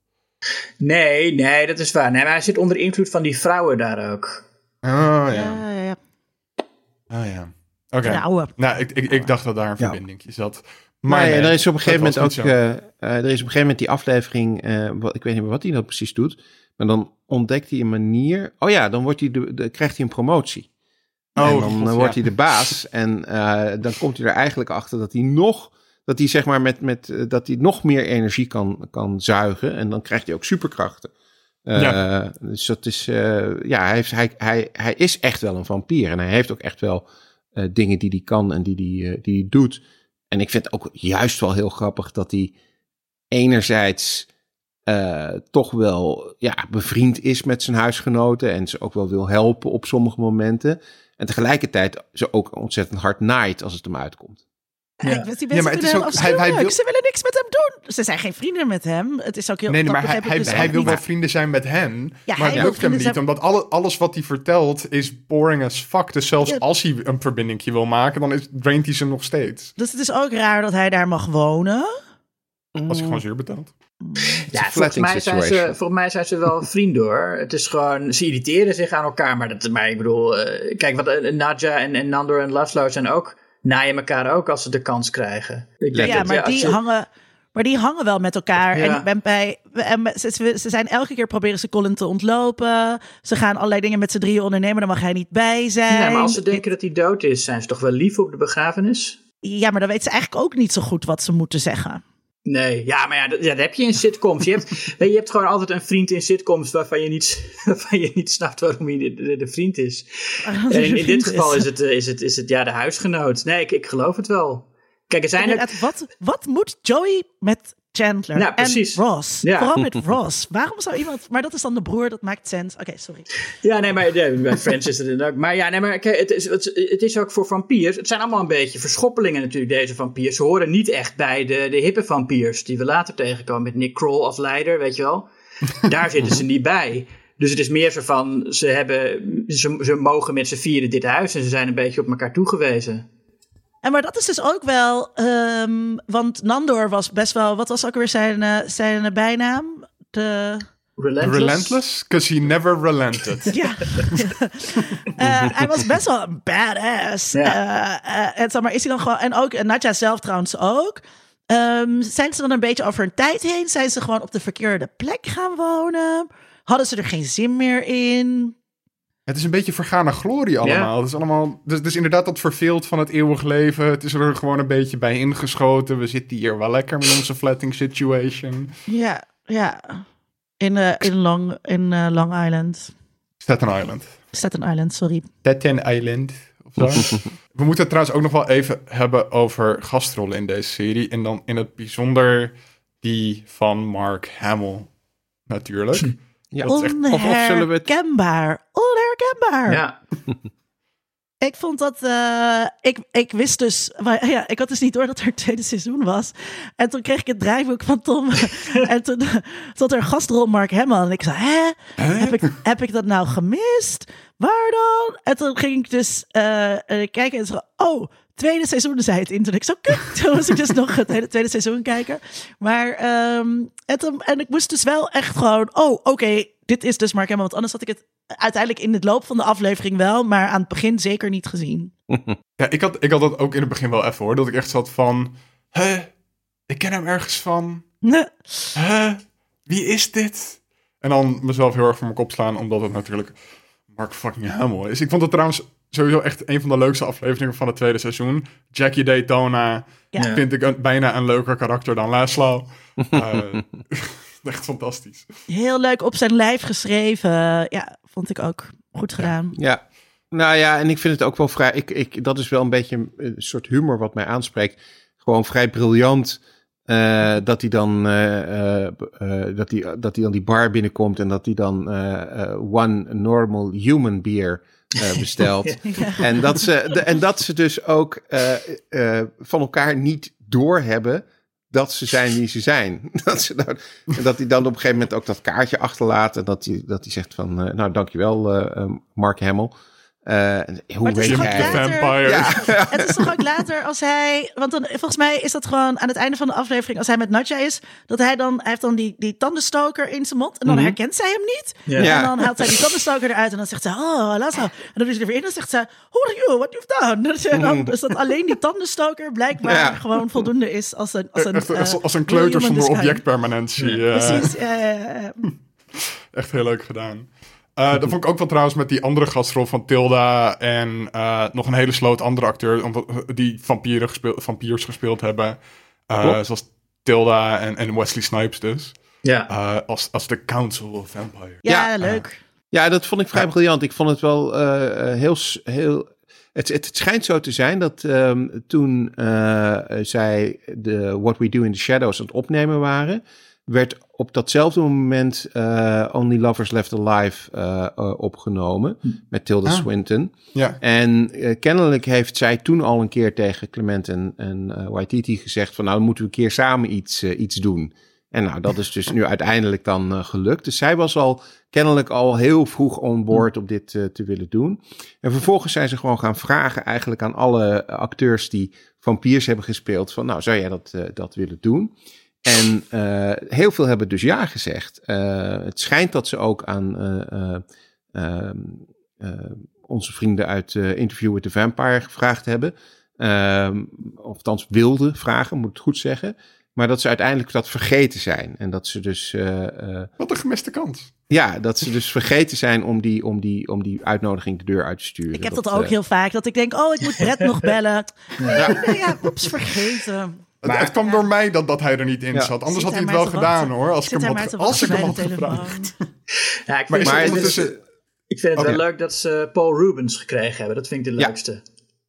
Speaker 4: Nee, nee, dat is waar. Nee, maar hij zit onder invloed van die vrouwen daar ook.
Speaker 1: Oh ja.
Speaker 3: Ja, ja, ja.
Speaker 1: Oh ja. Oké.
Speaker 3: Trouwen.
Speaker 1: Nou, ik, ik, ik dacht dat daar een
Speaker 2: Ja.
Speaker 1: verbinding zat.
Speaker 2: Maar
Speaker 1: Maar
Speaker 2: nee,
Speaker 1: nee,
Speaker 2: er is op een gegeven moment ook. eh, eh, er is op een gegeven moment die aflevering. eh, wat, ik weet niet meer wat hij dat precies doet. Maar dan ontdekt hij een manier. Oh ja, dan wordt hij de, de, krijgt hij een promotie.
Speaker 1: Oh,
Speaker 2: en dan
Speaker 1: God, ja.
Speaker 2: wordt hij de baas. En eh, dan komt hij er eigenlijk achter dat hij nog. Dat hij zeg maar met, met eh, dat hij nog meer energie kan, kan zuigen. En dan krijgt hij ook superkrachten. Eh,
Speaker 1: Ja.
Speaker 2: Dus dat is. eh, ja, hij, heeft, hij, hij, hij is echt wel een vampier. En hij heeft ook echt wel dingen die hij kan en die hij die hij doet. En ik vind het ook juist wel heel grappig dat hij enerzijds toch wel ja, bevriend is met zijn huisgenoten en ze ook wel wil helpen op sommige momenten. En tegelijkertijd ze ook ontzettend hard naait als het hem uitkomt.
Speaker 3: Ja.
Speaker 4: Ja.
Speaker 3: Ik weet, die
Speaker 1: Ja,
Speaker 3: mensen
Speaker 1: maar het is ook- hij- hij
Speaker 3: afschuwelijk.
Speaker 1: wil-
Speaker 3: Ze willen niks met hem doen. Ze zijn geen vrienden met hem. Het is ook heel...
Speaker 1: Nee, nee, maar hij,
Speaker 3: ik
Speaker 1: hij,
Speaker 3: dus
Speaker 1: hij wil
Speaker 3: niet.
Speaker 1: wel vrienden zijn met hen.
Speaker 3: Ja,
Speaker 1: maar
Speaker 3: hij
Speaker 1: het lukt hem niet,
Speaker 3: zijn-
Speaker 1: omdat alle, alles wat hij vertelt is boring as fuck. Dus zelfs
Speaker 3: Ja.
Speaker 1: als hij een verbindingje wil maken, dan is, draint hij ze nog steeds.
Speaker 3: Dus het is ook raar dat hij daar mag wonen.
Speaker 1: Als hij gewoon zuur betaalt.
Speaker 4: Ja, volgens mij, zijn ze, volgens mij zijn ze wel vrienden hoor. Het is gewoon, ze irriteren zich aan elkaar. Maar, dat, maar ik bedoel, eh, kijk, wat eh, Nadja en, en Nandor en Laszlo zijn ook, naaien elkaar ook als ze de kans krijgen. Ik denk
Speaker 3: Ja,
Speaker 4: dat,
Speaker 3: maar die
Speaker 4: je-
Speaker 3: hangen... Maar die hangen wel met elkaar.
Speaker 4: Ja.
Speaker 3: En, ben bij, en ze, zijn elke keer proberen ze Colin te ontlopen. Ze gaan allerlei dingen met z'n drieën ondernemen. Daar mag hij niet bij zijn.
Speaker 4: Ja, maar als ze denken dat hij dood is, zijn ze toch wel lief op de begrafenis?
Speaker 3: Ja, maar dan weet ze eigenlijk ook niet zo goed wat ze moeten zeggen.
Speaker 4: Nee, ja, maar ja, dat, heb je in sitcoms. Je hebt, je, hebt gewoon altijd een vriend in sitcoms waarvan je niet, waarvan je niet snapt waarom hij de, de, de vriend is. En in, in dit geval is het, eh, is, het, is het ja, de huisgenoot. Nee, ik, ik geloof het wel. Kijk, er zijn
Speaker 3: Inderdaad, wat, wat moet Joey met Chandler
Speaker 4: Ja,
Speaker 3: en Ross?
Speaker 4: Ja.
Speaker 3: Vooral met Ross. Waarom zou iemand... Maar dat is dan de broer, dat maakt sens. Oké, sorry.
Speaker 4: Ja, nee, maar ja, bij Friends is het ook. Maar ja, nee, maar kijk, het is, het, het is ook voor vampiers. Het zijn allemaal een beetje verschoppelingen natuurlijk, deze vampiers. Ze horen niet echt bij de, de hippe vampiers die we later tegenkomen met Nick Kroll als leider, weet je wel. Daar zitten ze niet bij. Dus het is meer zo van, ze, hebben, ze, ze mogen met z'n vieren dit huis en ze zijn een beetje op elkaar toegewezen.
Speaker 3: En maar dat is dus ook wel, ehm, want Nandor was best wel, wat was ook weer zijn, eh, zijn bijnaam? De,
Speaker 4: Relentless.
Speaker 1: Relentless? Because he never relented.
Speaker 3: ja. Eh, hij was best wel een badass.
Speaker 4: Ja.
Speaker 3: Eh, eh, en, maar, is hij dan gewoon, en ook en Nadja zelf trouwens ook. Ehm, zijn ze dan een beetje over een tijd heen? Zijn ze gewoon op de verkeerde plek gaan wonen? Hadden ze er geen zin meer in?
Speaker 1: Het is een beetje vergane glorie allemaal. Het is allemaal dus, dus inderdaad dat verveeld van het eeuwig leven. Het is er gewoon een beetje bij ingeschoten. We zitten hier wel lekker met onze flatting situation.
Speaker 3: Ja, ja. In, eh, in, Long, in eh, Long Island.
Speaker 1: Staten Island.
Speaker 3: Staten Island, sorry.
Speaker 1: Staten Island. Of zo. We moeten het trouwens ook nog wel even hebben over gastrollen in deze serie. En dan in het bijzonder die van Mark Hamill. Natuurlijk.
Speaker 2: Ja.
Speaker 1: Dat
Speaker 3: Onherkenbaar. Onherkenbaar.
Speaker 4: Ja,
Speaker 3: Ik vond dat. eh, ik, ik wist dus. Maar, ja, ik had dus niet door dat er tweede seizoen was. En toen kreeg ik het draaiboek van Tom. en toen stond er een gastrol Mark Hamill. En ik zei: Hè? Heb, ik, heb ik dat nou gemist? Waar dan? En toen ging ik dus eh, eh, kijken en zo. Oh. Tweede seizoen zei het in. Toen ik zo, kut. Toen was ik dus nog het hele tweede seizoen kijken. Maar, ehm, en, ik moest dus wel echt gewoon, oh, oké, dit is dus Mark Hamill. Want anders had ik het uiteindelijk in het loop van de aflevering wel, maar aan het begin zeker niet gezien.
Speaker 1: Ja, ik had, ik had dat ook in het begin wel even hoor. Dat ik echt zat van... Hè? Ik ken hem ergens van. Hè? Wie is dit? En dan mezelf heel erg voor mijn kop slaan, omdat het natuurlijk Mark fucking Hamill is. Ik vond het trouwens sowieso echt een van de leukste afleveringen van het tweede seizoen. Jackie Daytona
Speaker 3: Ja.
Speaker 1: Vind ik een, bijna een leuker karakter dan Laszlo. Eh, echt fantastisch.
Speaker 3: Heel leuk op zijn lijf geschreven. Ja, vond ik ook goed gedaan.
Speaker 2: Ja. Nou ja, en ik vind het ook wel vrij. Ik, ik, dat is wel een beetje een, soort humor wat mij aanspreekt. Gewoon vrij briljant. eh, dat hij dan eh, eh, eh, dat hij dat hij dan die bar binnenkomt en dat hij dan eh, eh, one normal human beer eh, bestelt. En dat ze, de, en dat ze dus ook eh, eh, van elkaar niet doorhebben dat ze zijn wie ze zijn. Dat, ze dan, en dat hij dan op een gegeven moment ook dat kaartje achterlaat. En dat hij, dat hij zegt van, nou dankjewel Mark Hamill. Uh, hoe
Speaker 3: het is
Speaker 2: weet
Speaker 3: toch
Speaker 2: jij?
Speaker 3: ook later-
Speaker 1: Vampire.
Speaker 2: Ja,
Speaker 3: Het is toch ook later als hij. Want dan, volgens mij is dat gewoon aan het einde van de aflevering. Als hij met Nadja is. Dat hij dan. Hij heeft dan die, die tandenstoker in zijn mond. En dan
Speaker 2: Mhm.
Speaker 3: herkent zij hem niet.
Speaker 4: Ja.
Speaker 2: Ja.
Speaker 3: En dan haalt zij die tandenstoker eruit. En dan zegt ze. Oh, Lazo. En dan is hij er weer in. En dan zegt ze. Who are you? What you've done? Dus, en dan, dus dat alleen die tandenstoker blijkbaar
Speaker 2: Ja.
Speaker 3: gewoon voldoende is. Als een. Als een,
Speaker 1: Echt, als,
Speaker 3: eh,
Speaker 1: als een kleuter zonder objectpermanentie. eh,
Speaker 3: Precies.
Speaker 1: Echt heel leuk gedaan. Eh, dat vond ik ook wel trouwens met die andere gastrol van Tilda en eh, nog een hele sloot andere acteur omdat, die vampieren gespeeld, vampiers gespeeld hebben. Eh, zoals Tilda en, en Wesley Snipes dus.
Speaker 4: Ja.
Speaker 1: Eh, als, als de Council of Vampire.
Speaker 3: Ja,
Speaker 2: Ja.
Speaker 3: leuk.
Speaker 2: ja, dat vond ik vrij
Speaker 1: Ja.
Speaker 2: briljant. Ik vond het wel eh, eh, heel... heel het, het, het schijnt zo te zijn dat ehm, toen eh, zij de What We Do in the Shadows aan het opnemen waren, werd op datzelfde moment eh, Only Lovers Left Alive eh, eh, opgenomen met Tilda
Speaker 1: Ah.
Speaker 2: Swinton.
Speaker 1: Ja.
Speaker 2: En kennelijk heeft zij toen al een keer tegen Clement en, en Waititi gezegd van nou moeten we een keer samen iets, iets doen. En nou, dat is dus nu uiteindelijk dan gelukt. Dus zij was al kennelijk al heel vroeg on board om dit te willen doen. En vervolgens zijn ze gewoon gaan vragen eigenlijk aan alle acteurs die vampiers hebben gespeeld van nou, zou jij dat, dat willen doen? En eh, heel veel hebben dus ja gezegd. Eh, het schijnt dat ze ook aan eh, eh, ehm, eh, onze vrienden uit eh, Interview with the Vampire gevraagd hebben. Ehm, of althans wilden vragen, moet ik het goed zeggen. Maar dat ze uiteindelijk dat vergeten zijn. En dat ze dus, eh, eh,
Speaker 1: Wat een gemiste kans.
Speaker 2: ja, dat ze dus vergeten zijn om die, om die, om die uitnodiging de deur uit te sturen.
Speaker 3: Ik heb dat, ook heel vaak. Dat ik denk, oh, ik moet Brett nog bellen. Ja, ja oeps, vergeten.
Speaker 1: Het, het kwam door mij dat, dat hij er niet in
Speaker 2: Ja.
Speaker 1: zat. Anders
Speaker 3: Zit
Speaker 1: had hij het wel gedaan
Speaker 3: wachten?
Speaker 1: hoor. Als ik hem had, als ik hem had gevraagd.
Speaker 3: telefoon?
Speaker 4: ja, ik
Speaker 1: Maar
Speaker 4: vind,
Speaker 1: is
Speaker 2: Maar
Speaker 1: het
Speaker 2: het
Speaker 1: ondertussen...
Speaker 4: ik vind het wel leuk dat ze Paul Rubens gekregen hebben. Dat vind ik de leukste.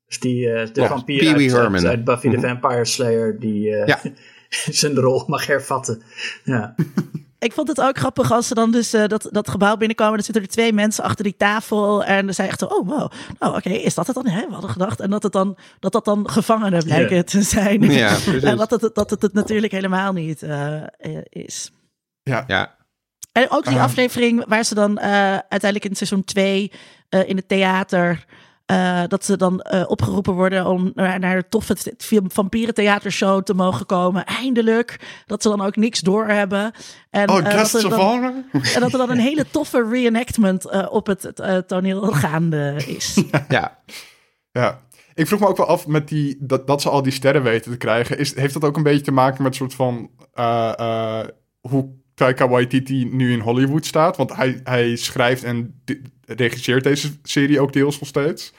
Speaker 4: Dus die, eh, de
Speaker 1: Ja,
Speaker 4: vampier
Speaker 2: Pee Wee
Speaker 4: uit, Buffy the
Speaker 2: Mhm.
Speaker 4: Vampire Slayer, die eh,
Speaker 2: Ja.
Speaker 4: zijn rol mag hervatten. Ja.
Speaker 3: Ik vond het ook grappig als ze dan dus eh, dat, dat gebouw binnenkomen. Dan zitten er twee mensen achter die tafel. En dan zei echt zo, oh wow. Nou oké, is dat het dan? Hè? We hadden gedacht. En dat, het dan, dat dat dan gevangenen blijken
Speaker 4: Ja.
Speaker 3: te zijn.
Speaker 2: Ja,
Speaker 3: en dat het, dat het het natuurlijk helemaal niet eh, eh, is.
Speaker 2: Ja,
Speaker 3: En ook die
Speaker 1: Ah.
Speaker 3: aflevering waar ze dan eh, uiteindelijk in seizoen 2 in het theater eh, dat ze dan eh, opgeroepen worden om naar, naar de toffe vampierentheatershow te mogen komen. Eindelijk. Dat ze dan ook niks doorhebben. En,
Speaker 1: Oh,
Speaker 3: eh, dat
Speaker 1: Guests
Speaker 3: er
Speaker 1: of
Speaker 3: dan-
Speaker 1: Honor?
Speaker 3: en dat er dan een hele toffe reenactment eh, op het, het, eh, toneel gaande is.
Speaker 2: Ja,
Speaker 1: Ja. Ik vroeg me ook wel af met die, dat, dat ze al die sterren weten te krijgen. Is, heeft dat ook een beetje te maken met soort van eh, eh, hoe Taika Waititi nu in Hollywood staat? Want hij, hij schrijft en regisseert deze serie ook deels nog steeds.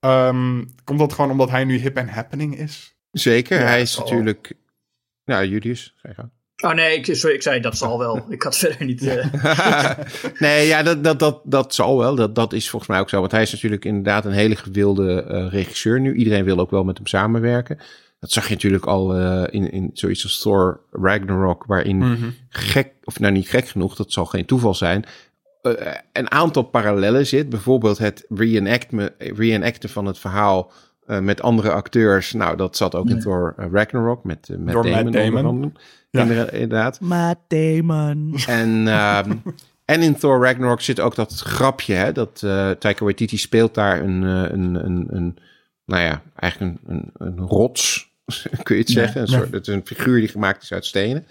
Speaker 1: Ehm, komt dat gewoon omdat hij nu hip en happening is?
Speaker 2: zeker.
Speaker 4: Ja,
Speaker 2: hij is natuurlijk... Ja, Julius, ga je gang.
Speaker 4: Oh nee, ik, sorry, ik zei dat zal wel. Ik had verder niet... eh,
Speaker 2: nee, ja, dat, dat, dat, dat zal wel. Dat, dat is volgens mij ook zo. Want hij is natuurlijk inderdaad een hele gewilde eh, regisseur nu. Iedereen wil ook wel met hem samenwerken. Dat zag je natuurlijk al eh, in, in zoiets als Thor Ragnarok, waarin gek, of nou niet gek genoeg, dat zal geen toeval zijn, eh, een aantal parallellen zit. Bijvoorbeeld het reenacten van het verhaal eh, met andere acteurs. Nou, dat zat ook in Thor Ragnarok met, met
Speaker 1: Door Matt
Speaker 2: Damon.
Speaker 1: Damon. Ja.
Speaker 2: Inderdaad-.
Speaker 3: Matt Damon.
Speaker 2: En, ehm, en in Thor Ragnarok zit ook dat grapje, hè, dat eh Taika Waititi speelt daar een, een, een, een nou ja, eigenlijk een, een, een rots, kun je het zeggen. Een soort, het is een figuur die gemaakt is uit stenen.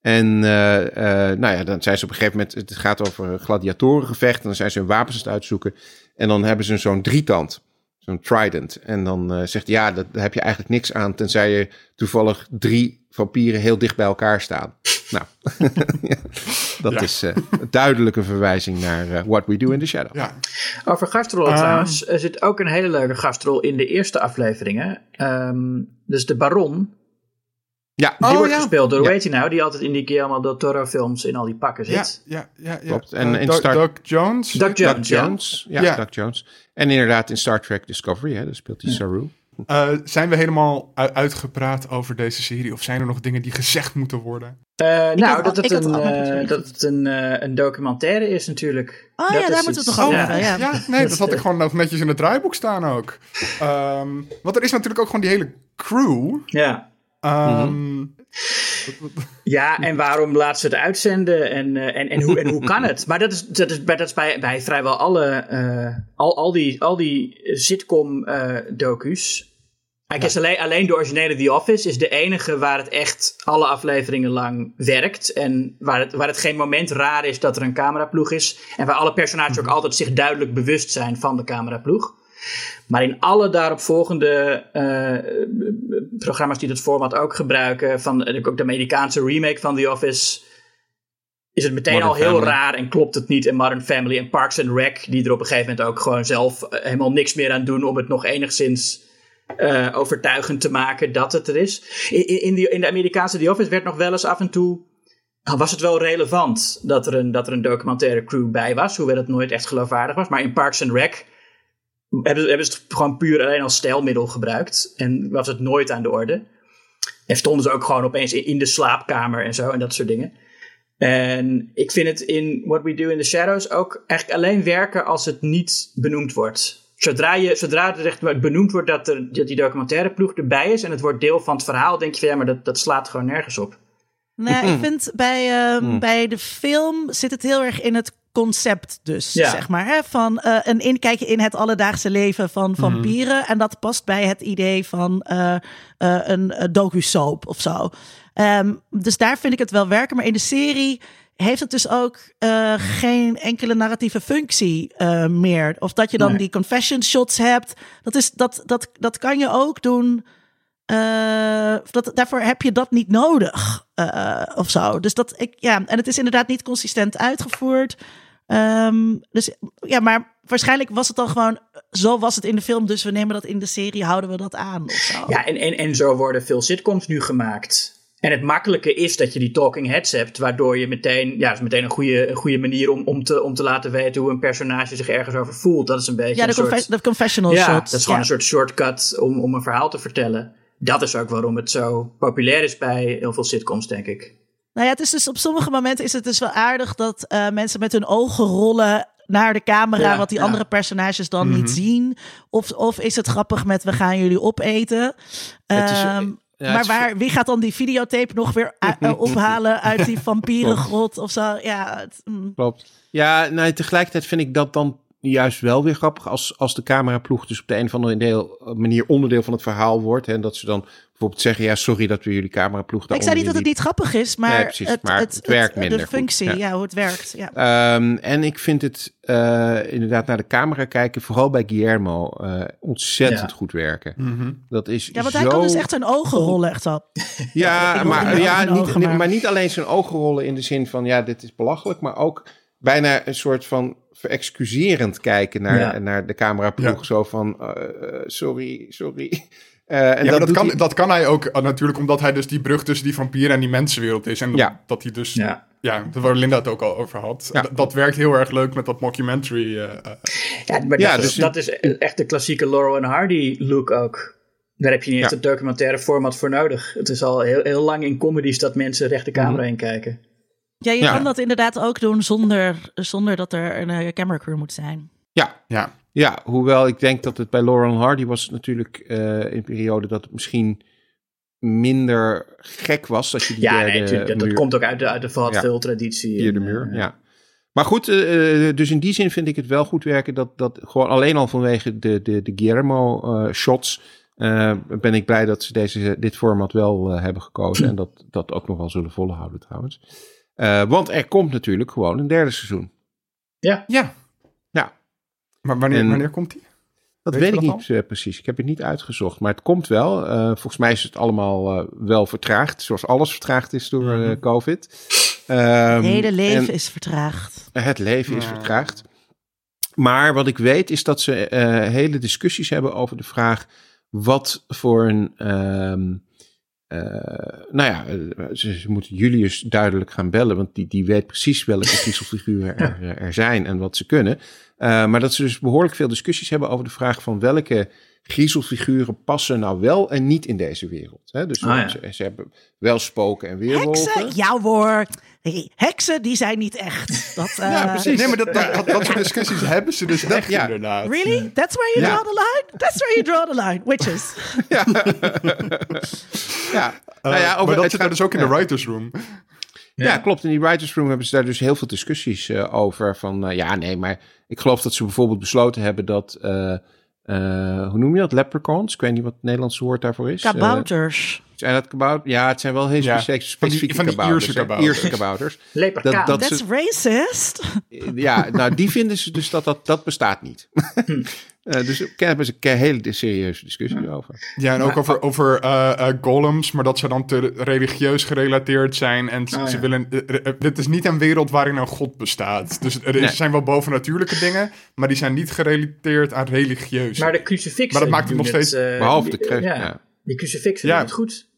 Speaker 2: En eh, eh, nou ja, dan zijn ze op een gegeven moment, het gaat over een gladiatorengevecht, en dan zijn ze hun wapens aan het uitzoeken. En dan hebben ze zo'n drietand, zo'n trident. En dan eh, zegt hij, ja, dat, daar heb je eigenlijk niks aan, tenzij je toevallig drie vampieren heel dicht bij elkaar staan. Nou, ja, dat
Speaker 1: Ja.
Speaker 2: is eh, duidelijk een verwijzing naar eh, What We Do in the Shadow.
Speaker 1: Ja.
Speaker 4: Over gastrollen
Speaker 1: Ah.
Speaker 4: trouwens. Er zit ook een hele leuke gastrol in de eerste afleveringen. Ehm, dus de Baron.
Speaker 2: Ja,
Speaker 4: Die
Speaker 1: Oh,
Speaker 4: wordt
Speaker 1: ja.
Speaker 4: gespeeld door,
Speaker 2: Ja.
Speaker 4: heet hij nou? Die altijd in die Guillermo del Toro films in al die pakken zit.
Speaker 1: ja, ja, ja.
Speaker 2: Klopt. En
Speaker 1: Eh,
Speaker 2: in Star-
Speaker 1: Doug Jones?
Speaker 4: Doug
Speaker 2: Doug
Speaker 4: Jones, ja.
Speaker 2: Jones. Ja,
Speaker 1: Ja.
Speaker 2: Doug Jones. En inderdaad in Star Trek Discovery, hè, daar speelt hij Saru.
Speaker 1: Eh, zijn we helemaal uitgepraat over deze serie? Of zijn er nog dingen die gezegd moeten worden?
Speaker 4: Eh, nou,
Speaker 3: had-
Speaker 4: dat het, een, dat het een, een documentaire is natuurlijk.
Speaker 3: Oh
Speaker 4: Dat
Speaker 3: ja, daar moeten we het nog over
Speaker 4: ja.
Speaker 3: hebben. Ja.
Speaker 1: Ja, nee, dat had ik gewoon nog netjes in het draaiboek staan ook. Ehm, want er is natuurlijk ook gewoon die hele crew.
Speaker 4: Ja.
Speaker 1: Ehm,
Speaker 4: Ja, en waarom laat ze het uitzenden en, eh, en, en, hoe, en hoe kan het? Maar dat is, dat is, bij- dat is bij, bij vrijwel alle, eh, al, al die, al die sitcom-docu's. Eigenlijk is alleen, alleen de originele The Office is de enige waar het echt alle afleveringen lang werkt. En waar het, waar het geen moment raar is dat er een cameraploeg is. En waar alle personages ook altijd zich duidelijk bewust zijn van de cameraploeg. Maar in alle daaropvolgende eh, programma's die dat format ook gebruiken, van ook de Amerikaanse remake van The Office, is het meteen
Speaker 2: Modern
Speaker 4: al heel
Speaker 2: Family.
Speaker 4: raar en klopt het niet. En Modern Family en Parks and Rec, die er op een gegeven moment ook gewoon zelf eh, helemaal niks meer aan doen om het nog enigszins eh, overtuigend te maken dat het er is. In, in, in, die, in de Amerikaanse The Office werd nog wel eens af en toe. Was het wel relevant dat er, een, dat er een documentaire crew bij was, hoewel het nooit echt geloofwaardig was. Maar in Parks and Rec hebben, hebben ze het gewoon puur alleen als stijlmiddel gebruikt. En was het nooit aan de orde. En stonden ze ook gewoon opeens in, de slaapkamer en zo en dat soort dingen. En ik vind het in What We Do in the Shadows ook eigenlijk alleen werken als het niet benoemd wordt. Zodra, je, zodra het echt benoemd wordt dat, er, dat die documentaire ploeg erbij is en het wordt deel van het verhaal, denk je van ja, maar dat, dat slaat gewoon nergens op.
Speaker 3: Nou, ik vind bij, eh, bij de film zit het heel erg in het concept dus,
Speaker 4: Ja.
Speaker 3: zeg maar. Hè? Van eh, een inkijkje in het alledaagse leven van vampieren. En dat past bij het idee van eh, eh, een uh, docu-soap of zo. Ehm, dus daar vind ik het wel werken. Maar in de serie heeft het dus ook geen enkele narratieve functie meer. Of dat je dan
Speaker 4: Nee.
Speaker 3: die confession shots hebt. Dat, is, dat, dat, dat kan je ook doen... Eh, dat, daarvoor heb je dat niet nodig. eh, of zo. Dus dat ik, ja, en het is inderdaad niet consistent uitgevoerd. Ehm, dus ja, maar waarschijnlijk was het dan gewoon. Zo was het in de film, dus we nemen dat in de serie, houden we dat aan. Of zo.
Speaker 4: Ja, en, en, en zo worden veel sitcoms nu gemaakt. En het makkelijke is dat je die talking heads hebt, waardoor je meteen, ja, is meteen een goede, een goede manier om, om, te, om te laten weten hoe een personage zich ergens over voelt. Dat is een beetje
Speaker 3: ja, de,
Speaker 4: soort,
Speaker 3: confessional
Speaker 4: ja,
Speaker 3: shots.
Speaker 4: dat is gewoon
Speaker 3: ja.
Speaker 4: een soort shortcut om, om een verhaal te vertellen. Dat is ook waarom het zo populair is bij heel veel sitcoms, denk ik.
Speaker 3: Nou ja, het is dus op sommige momenten is het dus wel aardig dat eh, mensen met hun ogen rollen naar de camera,
Speaker 4: Ja,
Speaker 3: wat die
Speaker 4: ja.
Speaker 3: andere personages dan niet zien. Of, of is het grappig met we gaan jullie opeten.
Speaker 2: Het is-
Speaker 3: Ehm,
Speaker 2: ja,
Speaker 3: maar waar, wie gaat dan die videotape nog weer eh, ophalen uit die vampierengrot of zo? Ja, het, mm.
Speaker 2: Klopt. Ja, nou, tegelijkertijd vind ik dat dan juist wel weer grappig als, als de cameraploeg dus op de een of andere deel, manier onderdeel van het verhaal wordt. Hè, en dat ze dan bijvoorbeeld zeggen, ja, sorry dat we jullie cameraploeg daar
Speaker 3: Ik zei niet dat het niet grappig is, maar,
Speaker 2: Nee, precies, maar het werkt minder
Speaker 3: De
Speaker 2: goed,
Speaker 3: functie,
Speaker 2: ja.
Speaker 3: ja. hoe het werkt. Ja.
Speaker 2: Ehm, en ik vind het eh, inderdaad naar de camera kijken, vooral bij Guillermo, eh, ontzettend
Speaker 4: Ja.
Speaker 2: goed werken.
Speaker 1: Mhm.
Speaker 2: Dat is
Speaker 3: ja, want
Speaker 2: zo...
Speaker 3: hij kan dus echt zijn ogen rollen, echt al.
Speaker 2: Ja, maar,
Speaker 3: niet
Speaker 2: ja niet,
Speaker 3: ogen, maar-
Speaker 2: maar niet alleen zijn ogen rollen in de zin van, ja, dit is belachelijk, maar ook bijna een soort van verexcuserend kijken naar,
Speaker 4: Ja.
Speaker 2: naar de cameraploeg.
Speaker 1: Ja.
Speaker 2: Zo van, eh, sorry, sorry. Eh, en
Speaker 1: ja, dat, kan,
Speaker 2: hij-
Speaker 1: dat kan hij ook eh, natuurlijk omdat hij dus die brug tussen die vampier en die mensenwereld is. En
Speaker 2: Ja.
Speaker 1: dat hij dus, ja,
Speaker 4: Ja.
Speaker 1: waar Linda het ook al over had.
Speaker 2: Ja.
Speaker 1: D- dat werkt heel erg leuk met dat mockumentary.
Speaker 4: Ja, maar
Speaker 2: Ja,
Speaker 4: dat,
Speaker 2: dus-
Speaker 4: is, dat is echt de klassieke Laurel en Hardy look ook. Daar heb je niet het documentaire format voor nodig. Het is al heel, heel lang in comedies dat mensen recht de camera
Speaker 2: Mhm.
Speaker 4: heen kijken.
Speaker 3: Ja, je
Speaker 2: Ja.
Speaker 3: kan dat inderdaad ook doen zonder, zonder dat er een eh, camera crew moet zijn.
Speaker 2: ja,
Speaker 1: ja.
Speaker 2: Ja, hoewel ik denk dat het bij Laurel Hardy was natuurlijk eh, in een periode dat het misschien minder gek was dat je die
Speaker 4: Ja,
Speaker 2: derde
Speaker 4: nee, dat, komt ook uit de, uit de
Speaker 2: vierde
Speaker 4: En,
Speaker 2: muur.
Speaker 4: eh,
Speaker 2: Ja. Maar goed, eh, eh, dus in die zin vind ik het wel goed werken dat, dat gewoon alleen al vanwege de, de, de Guillermo eh, shots eh, ben ik blij dat ze deze, dit format wel eh, hebben gekozen en dat dat ook nog wel zullen volhouden trouwens. Eh, want er komt natuurlijk gewoon een derde seizoen.
Speaker 1: ja.
Speaker 2: Ja.
Speaker 1: Maar wanneer,
Speaker 2: En-
Speaker 1: wanneer komt die?
Speaker 2: Dat
Speaker 1: Weet
Speaker 2: ik
Speaker 1: dat
Speaker 2: niet eh, precies. Ik heb het niet uitgezocht. Maar het komt wel. Eh, volgens mij is het allemaal eh, wel vertraagd. Zoals alles vertraagd is door eh, COVID.
Speaker 3: Het
Speaker 2: Ehm,
Speaker 3: hele leven
Speaker 2: en
Speaker 3: is vertraagd.
Speaker 2: Het leven is
Speaker 1: Ja.
Speaker 2: vertraagd. Maar wat ik weet is dat ze eh, hele discussies hebben over de vraag... wat voor een... ehm, eh, nou ja, eh, ze, ze moeten Julius duidelijk gaan bellen, want die, die weet precies welke griezelfiguren er, eh, er zijn en wat ze kunnen. Eh, maar dat ze dus behoorlijk veel discussies hebben over de vraag van welke griezelfiguren passen nou wel en niet in deze wereld. Hè? Dus
Speaker 4: Ah, ja.
Speaker 2: ze, ze hebben wel spoken en weerwolven.
Speaker 3: Heksen? Ja hoor. Hey, heksen, die zijn niet echt. Dat, eh,
Speaker 2: precies.
Speaker 1: Nee, maar dat, dat, dat, dat soort discussies hebben ze dus echt
Speaker 2: ja.
Speaker 1: inderdaad.
Speaker 3: Really? That's where you
Speaker 2: Ja.
Speaker 3: draw the line? That's where you draw the line. Witches.
Speaker 2: Ja,
Speaker 1: Eh,
Speaker 2: nou ja, over,
Speaker 1: maar dat
Speaker 2: het
Speaker 1: zit
Speaker 2: gaat-
Speaker 1: er dus ook in
Speaker 2: ja.
Speaker 1: de writers room.
Speaker 2: Ja, klopt. In die writers room hebben ze daar dus heel veel discussies eh, over. Van ja, nee, maar ik geloof dat ze bijvoorbeeld besloten hebben dat. eh, eh, hoe noem je dat? Leprechauns? Ik weet niet wat het Nederlandse woord daarvoor is.
Speaker 3: Kabouters.
Speaker 2: Eh, zijn dat kabouter? Ja, het zijn wel heel
Speaker 1: Ja,
Speaker 2: specifieke,
Speaker 1: van die-
Speaker 2: specifieke
Speaker 1: van die
Speaker 2: kabouters.
Speaker 1: Ierse kabouters.
Speaker 2: Ierse kabouters. Dat- dat-
Speaker 3: That's
Speaker 2: ze-
Speaker 3: racist.
Speaker 2: Ja, nou, die vinden ze dus dat dat, dat bestaat niet. Eh, dus daar hebben ze een hele serieuze discussie over.
Speaker 1: Ja, en ook over, over eh, eh, golems, maar dat ze dan te religieus gerelateerd zijn. En ze,
Speaker 4: Oh,
Speaker 1: ze
Speaker 4: ja.
Speaker 1: willen. dit is niet een wereld waarin een god bestaat. Dus er is-
Speaker 2: Nee.
Speaker 1: zijn wel bovennatuurlijke dingen, maar die zijn niet gerelateerd aan religieus.
Speaker 4: Maar de crucifixen
Speaker 1: Maar dat maakt het nog steeds-
Speaker 4: eh,
Speaker 2: Behalve de kruis.
Speaker 4: ja,
Speaker 2: Ja.
Speaker 4: Die crucifixen
Speaker 1: Ja.
Speaker 4: doen het goed.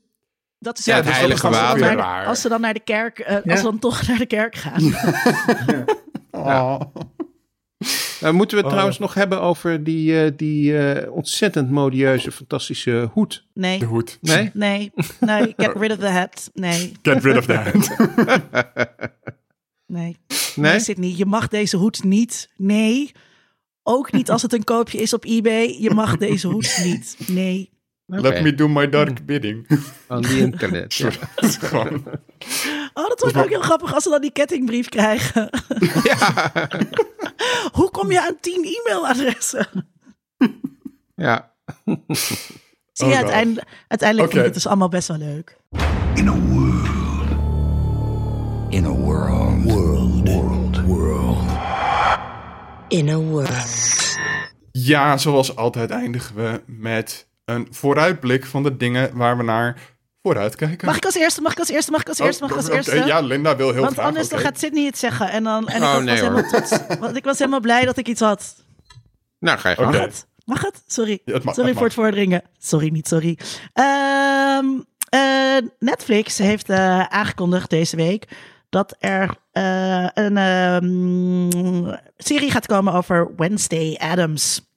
Speaker 3: Dat is
Speaker 2: Ja, het heilige
Speaker 3: als ze dan
Speaker 2: water.
Speaker 3: naar de-
Speaker 1: Waar.
Speaker 3: Als ze dan naar de kerk, eh,
Speaker 4: Ja.
Speaker 3: als ze dan toch naar de kerk gaan.
Speaker 1: Oh.
Speaker 2: Nou, moeten we het
Speaker 1: Oh.
Speaker 2: trouwens nog hebben over die, eh, die eh, ontzettend modieuze, fantastische hoed?
Speaker 3: Nee,
Speaker 1: De hoed.
Speaker 2: Nee?
Speaker 3: nee, nee. Get rid of the hat. Nee,
Speaker 1: Get rid of that.
Speaker 3: nee.
Speaker 2: Nee?
Speaker 3: Is dit niet? Je mag deze hoed niet. Nee. Ook niet als het een koopje is op eBay. Je mag deze hoed niet. Nee.
Speaker 1: Let me do my dark bidding.
Speaker 2: Aan die internet. ja.
Speaker 3: Oh, dat wordt ook heel grappig als ze dan die kettingbrief krijgen.
Speaker 2: ja.
Speaker 3: Hoe kom je aan tien e-mailadressen?
Speaker 2: ja.
Speaker 3: Zie je,
Speaker 1: Oh,
Speaker 3: uiteindelijk, uiteindelijk vind ik het dus allemaal best wel leuk.
Speaker 6: In a world. In a world. World. World. World.
Speaker 7: In a world.
Speaker 1: Ja, zoals altijd eindigen we met een vooruitblik van de dingen waar we naar vooruit kijken.
Speaker 3: Mag ik als eerste? Mag ik als eerste? Mag ik als eerste? Mag ik als
Speaker 1: Oh,
Speaker 3: eerste?
Speaker 1: oké, ja, Linda wil heel
Speaker 3: Want
Speaker 1: graag.
Speaker 3: anders dan
Speaker 1: oké.
Speaker 3: gaat Sydney het zeggen. En, dan, en
Speaker 2: Oh,
Speaker 3: ik, was
Speaker 2: nee,
Speaker 3: helemaal
Speaker 2: hoor.
Speaker 3: trots. Want ik was helemaal blij dat ik iets had.
Speaker 2: Nou, ga je
Speaker 1: Oké.
Speaker 2: gang.
Speaker 3: Mag het? Mag het? Sorry.
Speaker 1: Ja, het mag,
Speaker 3: sorry
Speaker 1: het
Speaker 3: voor
Speaker 1: mag.
Speaker 3: het voordringen. Sorry, niet sorry. Ehm, eh, Netflix heeft eh, aangekondigd deze week dat er eh, een ehm, serie gaat komen over Wednesday Adams.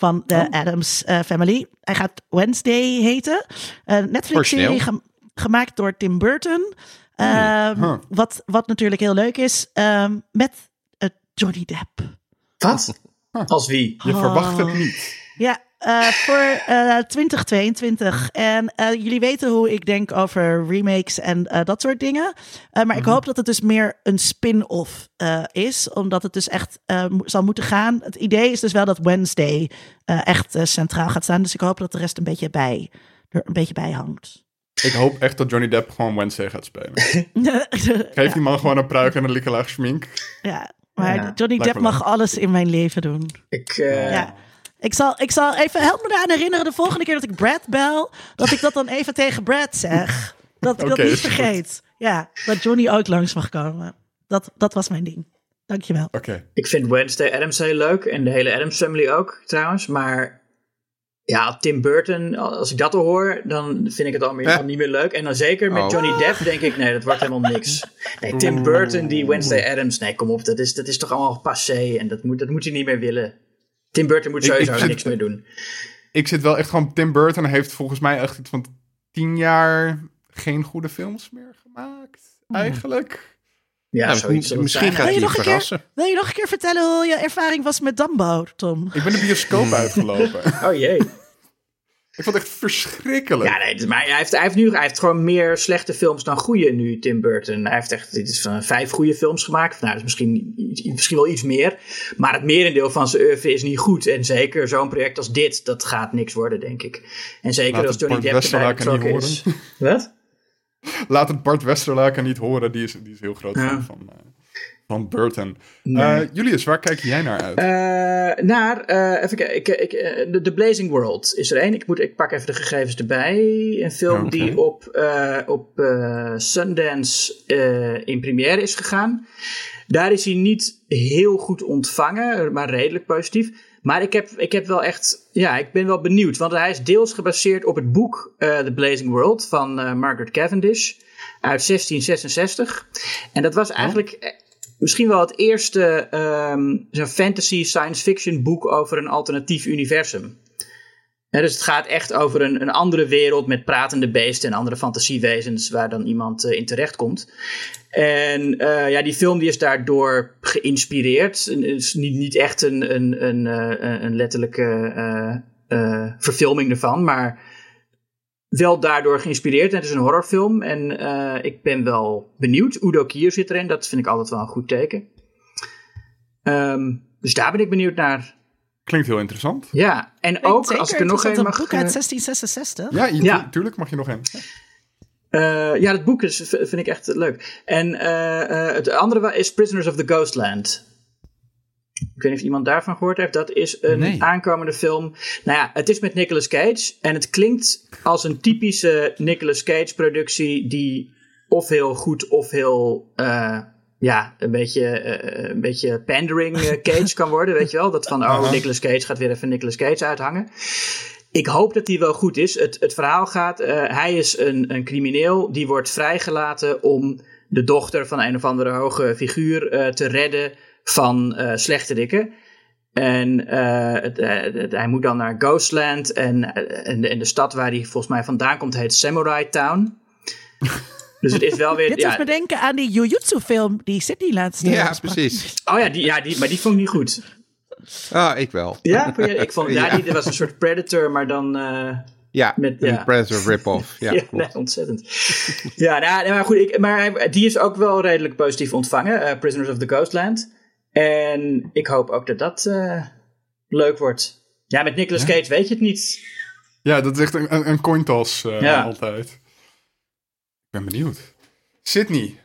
Speaker 3: Van de
Speaker 1: Oh.
Speaker 3: Adams eh, Family. Hij gaat Wednesday heten. Een Netflix-serie
Speaker 2: Origineel.
Speaker 3: gem- gemaakt door Tim Burton. Ehm,
Speaker 1: Huh.
Speaker 3: wat, wat natuurlijk heel leuk is. ehm, met eh, Johnny Depp.
Speaker 4: Wat? Als wie?
Speaker 1: Je
Speaker 3: Oh.
Speaker 1: verwacht het niet.
Speaker 3: Ja, eh, voor eh, 2022. En eh, jullie weten hoe ik denk over remakes en eh, dat soort dingen. Eh, maar ik hoop dat het dus meer een spin-off eh, is. Omdat het dus echt eh, mo- zal moeten gaan. Het idee is dus wel dat Wednesday eh, echt eh, centraal gaat staan. Dus ik hoop dat de rest een beetje bij, er een beetje bij hangt.
Speaker 1: Ik hoop echt dat Johnny Depp gewoon Wednesday gaat spelen. Geef die man gewoon een pruik en een likke laag schmink.
Speaker 3: ja, maar
Speaker 4: Ja,
Speaker 3: Johnny
Speaker 1: lijkt
Speaker 3: Depp mag alles in mijn leven doen.
Speaker 4: Ik, eh,
Speaker 3: Ja. Ik zal, ik zal even, help me eraan herinneren de volgende keer dat ik Brad bel, dat ik dat dan even tegen Brad zeg. Dat ik dat niet
Speaker 1: goed.
Speaker 3: vergeet. Ja, dat Johnny ook langs mag komen. Dat, dat was mijn ding. Dankjewel.
Speaker 1: Oké.
Speaker 4: ik vind Wednesday Adams heel leuk. En de hele Adams Family ook, trouwens. Maar ja, Tim Burton, als ik dat al hoor, dan vind ik het al, meer,
Speaker 2: Eh.
Speaker 4: al niet meer leuk. En dan zeker met
Speaker 2: Oh.
Speaker 4: Johnny Depp denk ik, nee, dat wordt helemaal niks. Nee, Tim Burton, die Wednesday Adams, nee, kom op. Dat is, dat is toch allemaal passé. En dat moet, dat moet hij niet meer willen. Tim Burton moet
Speaker 1: Ik- ik
Speaker 4: sowieso
Speaker 1: zit-
Speaker 4: niks meer doen.
Speaker 1: Ik zit wel echt gewoon... Tim Burton heeft volgens mij echt iets van tien jaar geen goede films meer gemaakt. Eigenlijk.
Speaker 4: Ja,
Speaker 2: Nou,
Speaker 4: zoiets
Speaker 2: misschien gaat
Speaker 3: Wil je
Speaker 2: hij
Speaker 3: nog een
Speaker 2: verrassen.
Speaker 3: Wil je nog een keer vertellen hoe je ervaring was met Dumbo, Tom?
Speaker 1: Ik ben de bioscoop uitgelopen.
Speaker 4: Oh jee.
Speaker 1: Ik vond het echt verschrikkelijk.
Speaker 4: Ja, nee, maar hij heeft, hij heeft nu hij heeft gewoon meer slechte films dan goede nu, Tim Burton. Hij heeft echt dit is van vijf goede films gemaakt. Nou, dat is misschien, misschien wel iets meer. Maar het merendeel van zijn oeuvre is niet goed. En zeker zo'n project als dit, dat gaat niks worden, denk ik. En zeker
Speaker 1: Laat
Speaker 4: als Johnny
Speaker 1: Bart
Speaker 4: Depp erbij
Speaker 1: Westerlaken niet
Speaker 4: betrokken is. Wat?
Speaker 1: Laat het Bart Westerlaken niet horen. Die is, die is heel groot
Speaker 4: Ja.
Speaker 1: fan van, eh, van Burton.
Speaker 4: Nee.
Speaker 1: Eh, Julius, waar kijk jij naar uit?
Speaker 4: Eh, naar, eh, even kijken, ik, ik, de, The Blazing World is er één. Ik, moet, ik pak even de gegevens erbij. Een film die op, op Sundance in première is gegaan. Daar is hij niet heel goed ontvangen, maar redelijk positief. Maar ik heb, ik heb wel echt, ja, ik ben wel benieuwd. Want hij is deels gebaseerd op het boek The Blazing World van Margaret Cavendish uit 1666. En dat was eigenlijk eh, misschien wel het eerste zo'n fantasy science fiction boek over een alternatief universum. Dus het gaat echt over een, een andere wereld met pratende beesten en andere fantasiewezens waar dan iemand eh, in terecht komt. En eh, ja, die film die is daardoor geïnspireerd. Het is niet, niet echt een, een, een, een letterlijke verfilming ervan, maar wel daardoor geïnspireerd. En het is een horrorfilm en eh, ik ben wel benieuwd. Udo Kier zit erin, dat vind ik altijd wel een goed teken. Ehm, dus daar ben ik benieuwd naar.
Speaker 1: Klinkt heel interessant.
Speaker 4: Ja, en ook
Speaker 3: Zeker,
Speaker 4: als ik er nog
Speaker 3: het is
Speaker 4: een mag...
Speaker 3: boek uit
Speaker 4: eh,
Speaker 3: 1666.
Speaker 1: Ja, je-
Speaker 4: Ja.
Speaker 1: tu- tuurlijk mag je nog een.
Speaker 4: Eh, ja, het boek is, vind ik echt leuk. En eh, eh, het andere is Prisoners of the Ghostland. Ik weet niet of iemand daarvan gehoord heeft. Dat is een
Speaker 1: Nee.
Speaker 4: aankomende film. Nou ja, het is met Nicolas Cage. En het klinkt als een typische Nicolas Cage productie die of heel goed of heel... eh, ja, een beetje, eh, een beetje pandering eh, Cage kan worden, weet je wel? Dat van, oh. Nicolas Cage gaat weer even Nicolas Cage uithangen. Ik hoop dat die wel goed is. Het, het verhaal gaat, hij is een, een crimineel, die wordt vrijgelaten om de dochter van een of andere hoge figuur te redden van eh slechterikken. En eh, het, eh, het- hij moet dan naar Ghostland en, en, de, en de stad waar hij volgens mij vandaan komt heet Samurai Town. Dus het is wel weer...
Speaker 3: Dit
Speaker 4: ja,
Speaker 3: doet me denken aan die Jujutsu film die Sydney laatst
Speaker 2: Ja, precies.
Speaker 4: oh ja, die, ja die, maar die vond ik niet goed.
Speaker 2: Ah, ik wel.
Speaker 4: Ja, ik vond ja, die, dat was een soort Predator, maar dan... eh,
Speaker 2: Ja,
Speaker 4: Met-
Speaker 2: een
Speaker 4: ja.
Speaker 2: Predator rip-off. Ja,
Speaker 4: Ja, nee, ontzettend. ja, nou, maar goed, ik, maar die is ook wel redelijk positief ontvangen, eh, Prisoners of the Ghostland. En ik hoop ook dat dat eh, leuk wordt. Ja, met Nicolas Cage weet je het niet.
Speaker 1: Ja, dat is echt een, een, een coin toss eh,
Speaker 4: Ja.
Speaker 1: altijd. Ik ben benieuwd. Sydney.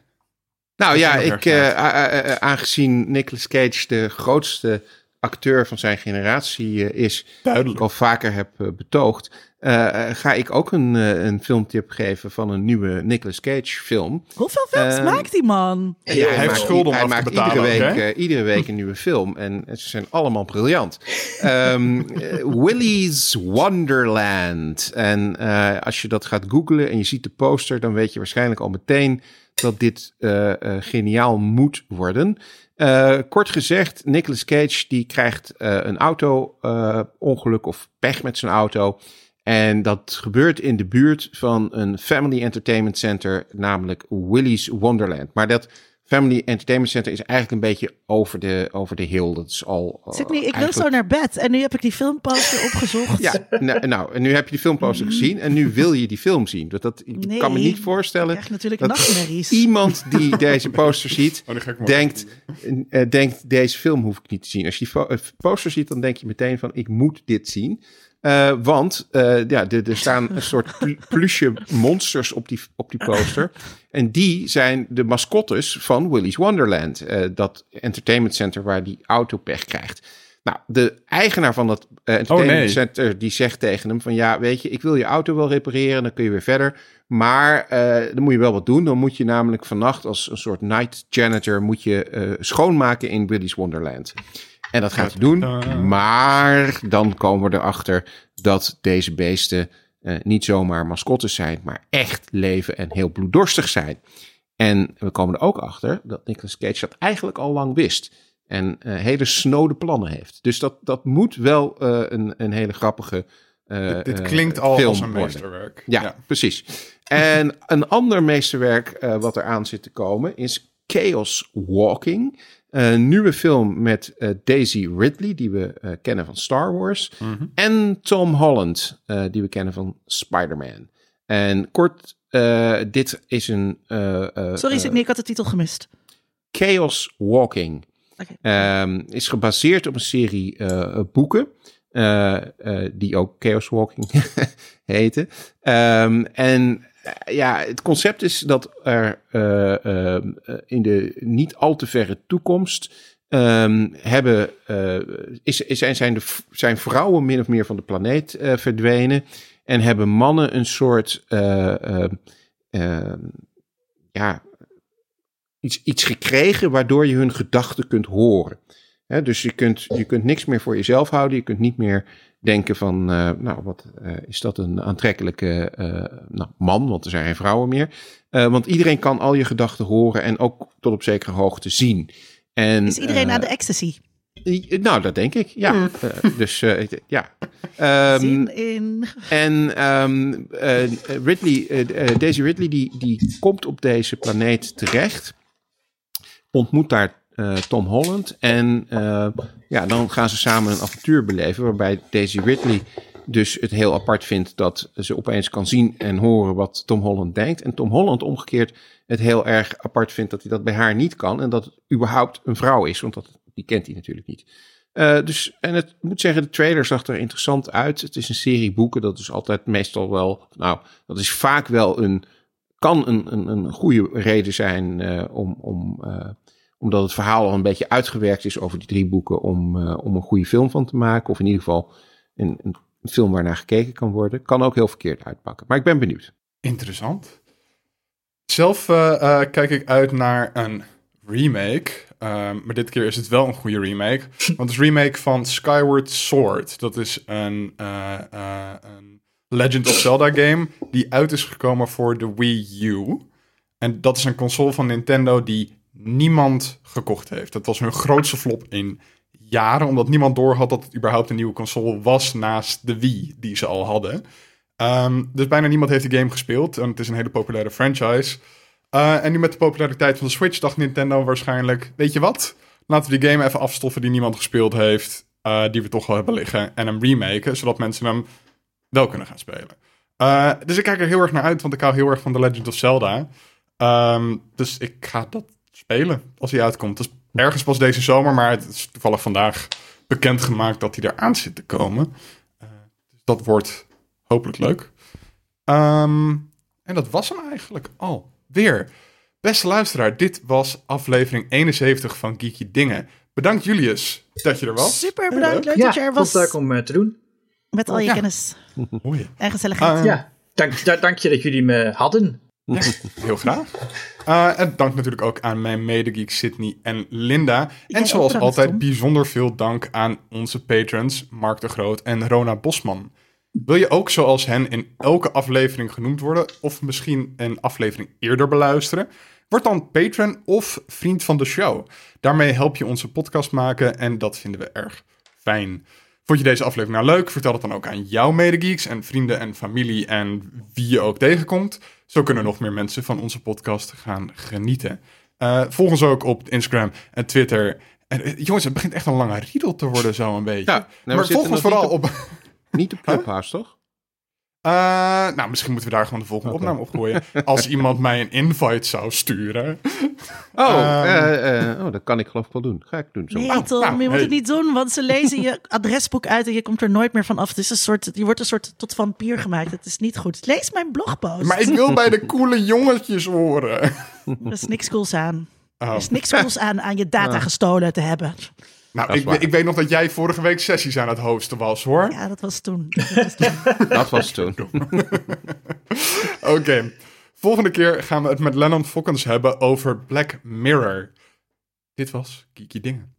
Speaker 2: Nou ja, ik, eh, aangezien Nicolas Cage de grootste acteur van zijn generatie eh, is, die ik
Speaker 1: Duidelijk.
Speaker 2: al vaker heb eh, betoogd, eh, ga ik ook een, een filmtip geven van een nieuwe Nicolas Cage film.
Speaker 3: Hoeveel films
Speaker 2: Eh,
Speaker 3: maakt die man?
Speaker 4: Ja,
Speaker 1: hij heeft
Speaker 2: maakt-
Speaker 1: schulden om
Speaker 2: hij
Speaker 1: af te
Speaker 2: maakt
Speaker 1: betalen
Speaker 2: Iedere week, iedere week een nieuwe film en ze zijn allemaal briljant. Ehm, eh, Willy's Wonderland. En eh, als je dat gaat googlen en je ziet de poster, dan weet je waarschijnlijk al meteen dat dit eh, eh, geniaal moet worden. Eh, kort gezegd, Nicolas Cage die krijgt eh, een auto-ongeluk of pech met zijn auto. En dat gebeurt in de buurt van een family entertainment center, namelijk Willy's Wonderland. Maar dat Family Entertainment Center is eigenlijk een beetje over de, over de hill. Dat is al. uh,
Speaker 3: Zit niet, ik wil zo naar bed. En nu heb ik die filmposter opgezocht.
Speaker 2: Ja, nou, nou, en nu heb je die filmposter gezien en nu wil je die film zien. Dat, dat, ik
Speaker 3: Nee,
Speaker 2: kan me niet voorstellen
Speaker 3: krijg natuurlijk
Speaker 2: dat
Speaker 3: nachtmerries.
Speaker 2: iemand die deze poster ziet,
Speaker 1: Oh,
Speaker 2: denkt, eh, denkt, deze film hoef ik niet te zien. Als je die eh, poster ziet, dan denk je meteen van, ik moet dit zien. Eh, want eh, ja, er, er staan een soort pl- pluche monsters op die, op die poster. En die zijn de mascottes van Willy's Wonderland. eh, dat entertainment center waar die auto pech krijgt. Nou, de eigenaar van dat eh, entertainment
Speaker 1: nee.
Speaker 2: center die zegt tegen hem van ja, weet je, ik wil je auto wel repareren, dan kun je weer verder. Maar dan moet je wel wat doen. Dan moet je namelijk vannacht als een soort night janitor moet je schoonmaken in Willy's Wonderland. En dat gaat hij doen. Maar dan komen we erachter dat deze beesten eh, niet zomaar mascottes zijn, maar echt leven en heel bloeddorstig zijn. En we komen er ook achter dat Nicolas Cage dat eigenlijk al lang wist. En eh, hele snode plannen heeft. Dus dat, dat moet wel eh, een, een hele grappige.
Speaker 1: Dit, dit klinkt al als een meesterwerk.
Speaker 2: Ja, precies. En een ander meesterwerk wat eraan zit te komen is Chaos Walking. Een nieuwe film met eh, Daisy Ridley, die we eh, kennen van Star Wars.
Speaker 1: Mhm.
Speaker 2: En Tom Holland, eh, die we kennen van Spider-Man. En kort, eh, dit is een... eh, eh,
Speaker 3: Sorry,
Speaker 2: eh,
Speaker 3: Sydney, ik had de titel gemist.
Speaker 2: Chaos Walking.
Speaker 3: Oké.
Speaker 2: Ehm, is gebaseerd op een serie eh, boeken. eh, eh, die ook Chaos Walking heten. Ehm, en eh, ja, het concept is dat er eh, ehm, eh, in de niet al te verre toekomst. ehm, hebben, eh, is, zijn, de, zijn vrouwen min of meer van de planeet eh, verdwenen. En hebben mannen een soort. eh, ehm, ja, iets, iets gekregen waardoor je hun gedachten kunt horen. Dus je kunt, je kunt niks meer voor jezelf houden. Je kunt niet meer denken van, eh, nou, wat eh, is dat een aantrekkelijke eh, nou, man, want er zijn geen vrouwen meer. Want iedereen kan al je gedachten horen en ook tot op zekere hoogte zien. En,
Speaker 3: Is iedereen aan de ecstasy?
Speaker 2: Nou, dat denk ik, ja. Dus ja.
Speaker 3: Zin in.
Speaker 2: en ehm, eh, Ridley, Daisy Ridley, die, die komt op deze planeet terecht. Ontmoet daar Tom Holland. En ja, dan gaan ze samen een avontuur beleven. Waarbij Daisy Ridley dus het heel apart vindt dat ze opeens kan zien en horen wat Tom Holland denkt. En Tom Holland omgekeerd het heel erg apart vindt dat hij dat bij haar niet kan. En dat het überhaupt een vrouw is, want dat, die kent hij natuurlijk niet. Eh, dus, en het moet zeggen, de trailer zag er interessant uit. Het is een serie boeken, dat is altijd meestal wel, nou, dat is vaak wel een, kan een, een, een goede reden zijn eh, om, om, eh, omdat het verhaal al een beetje uitgewerkt is over die drie boeken, om, eh, om een goede film van te maken. Of in ieder geval een, een film waarnaar gekeken kan worden. Kan ook heel verkeerd uitpakken. Maar ik ben benieuwd.
Speaker 1: Interessant. Zelf eh, eh, kijk ik uit naar een remake. Ehm, maar dit keer is het wel een goede remake. Want het is een remake van Skyward Sword. Dat is een, een Legend of Zelda game die uit is gekomen voor de Wii U. En dat is een console van Nintendo die niemand gekocht heeft. Dat was hun grootste flop in jaren, omdat niemand doorhad dat het überhaupt een nieuwe console was naast de Wii die ze al hadden. Ehm, dus bijna niemand heeft die game gespeeld. En het is een hele populaire franchise. Eh, en nu met de populariteit van de Switch dacht Nintendo waarschijnlijk... Weet je wat? Laten we die game even afstoffen die niemand gespeeld heeft. eh, die we toch wel hebben liggen. En hem remaken, zodat mensen hem wel kunnen gaan spelen. Eh, dus ik kijk er heel erg naar uit, want ik hou heel erg van The Legend of Zelda. Ehm, dus ik ga dat spelen als hij uitkomt. Dat is ergens pas deze zomer, maar het is toevallig vandaag bekendgemaakt dat hij eraan zit te komen. Eh, dus dat wordt hopelijk leuk. Ehm, en dat was hem eigenlijk al. Weer. Beste luisteraar, dit was aflevering 71 van Geeky Dingen. Bedankt Julius dat je er was.
Speaker 3: Super bedankt. Leuk
Speaker 4: Ja,
Speaker 3: dat je er
Speaker 4: vond
Speaker 3: was.
Speaker 4: het leuk om eh, te doen.
Speaker 3: Met al je
Speaker 1: Ja.
Speaker 3: kennis
Speaker 1: Mooi.
Speaker 3: en gezelligheid.
Speaker 1: Ah,
Speaker 4: Ja, dank, da- dank je dat jullie me hadden.
Speaker 1: Heel graag. Eh, en dank natuurlijk ook aan mijn medegeeks Sydney en Linda. En zoals
Speaker 3: bedankt,
Speaker 1: altijd
Speaker 3: Tom.
Speaker 1: bijzonder veel dank aan onze patrons Mark de Groot en Rona Bosman. Wil je ook zoals hen in elke aflevering genoemd worden of misschien een aflevering eerder beluisteren? Word dan patron of vriend van de show. Daarmee help je onze podcast maken en dat vinden we erg fijn. Vond je deze aflevering nou leuk? Vertel het dan ook aan jouw medegeeks en vrienden en familie en wie je ook tegenkomt. Zo kunnen nog meer mensen van onze podcast gaan genieten. Eh, volg ons ook op Instagram en Twitter. En eh, jongens, het begint echt een lange riedel te worden zo een beetje.
Speaker 2: Ja, nou,
Speaker 1: maar volg ons vooral op...
Speaker 2: Niet op Clubhouse, toch?
Speaker 1: Eh, nou, misschien moeten we daar gewoon de volgende opname op gooien. Als iemand mij een invite zou sturen.
Speaker 2: Oh,
Speaker 1: Ehm.
Speaker 2: eh, eh, oh, dat kan ik geloof ik wel doen. Ga ik doen zo.
Speaker 3: Nee,
Speaker 1: Oh,
Speaker 3: Tom,
Speaker 1: nou,
Speaker 3: je moet
Speaker 1: hey.
Speaker 3: het niet doen, want ze lezen je adresboek uit en je komt er nooit meer van af. Het is een soort, je wordt een soort tot vampier gemaakt. Het is niet goed. Lees mijn blogpost.
Speaker 1: Maar ik wil bij de coole jongetjes horen.
Speaker 3: Er is niks cools aan.
Speaker 1: Oh.
Speaker 3: Er is niks cools aan aan je data gestolen te hebben.
Speaker 1: Nou, ik, ik weet nog dat jij vorige week sessies aan het hosten was, hoor.
Speaker 3: Ja, dat was toen. Dat was toen.
Speaker 2: Dat was toen.
Speaker 1: Oké. Volgende keer gaan we het met Lennon Fokkens hebben over Black Mirror. Dit was Kiki Dingen.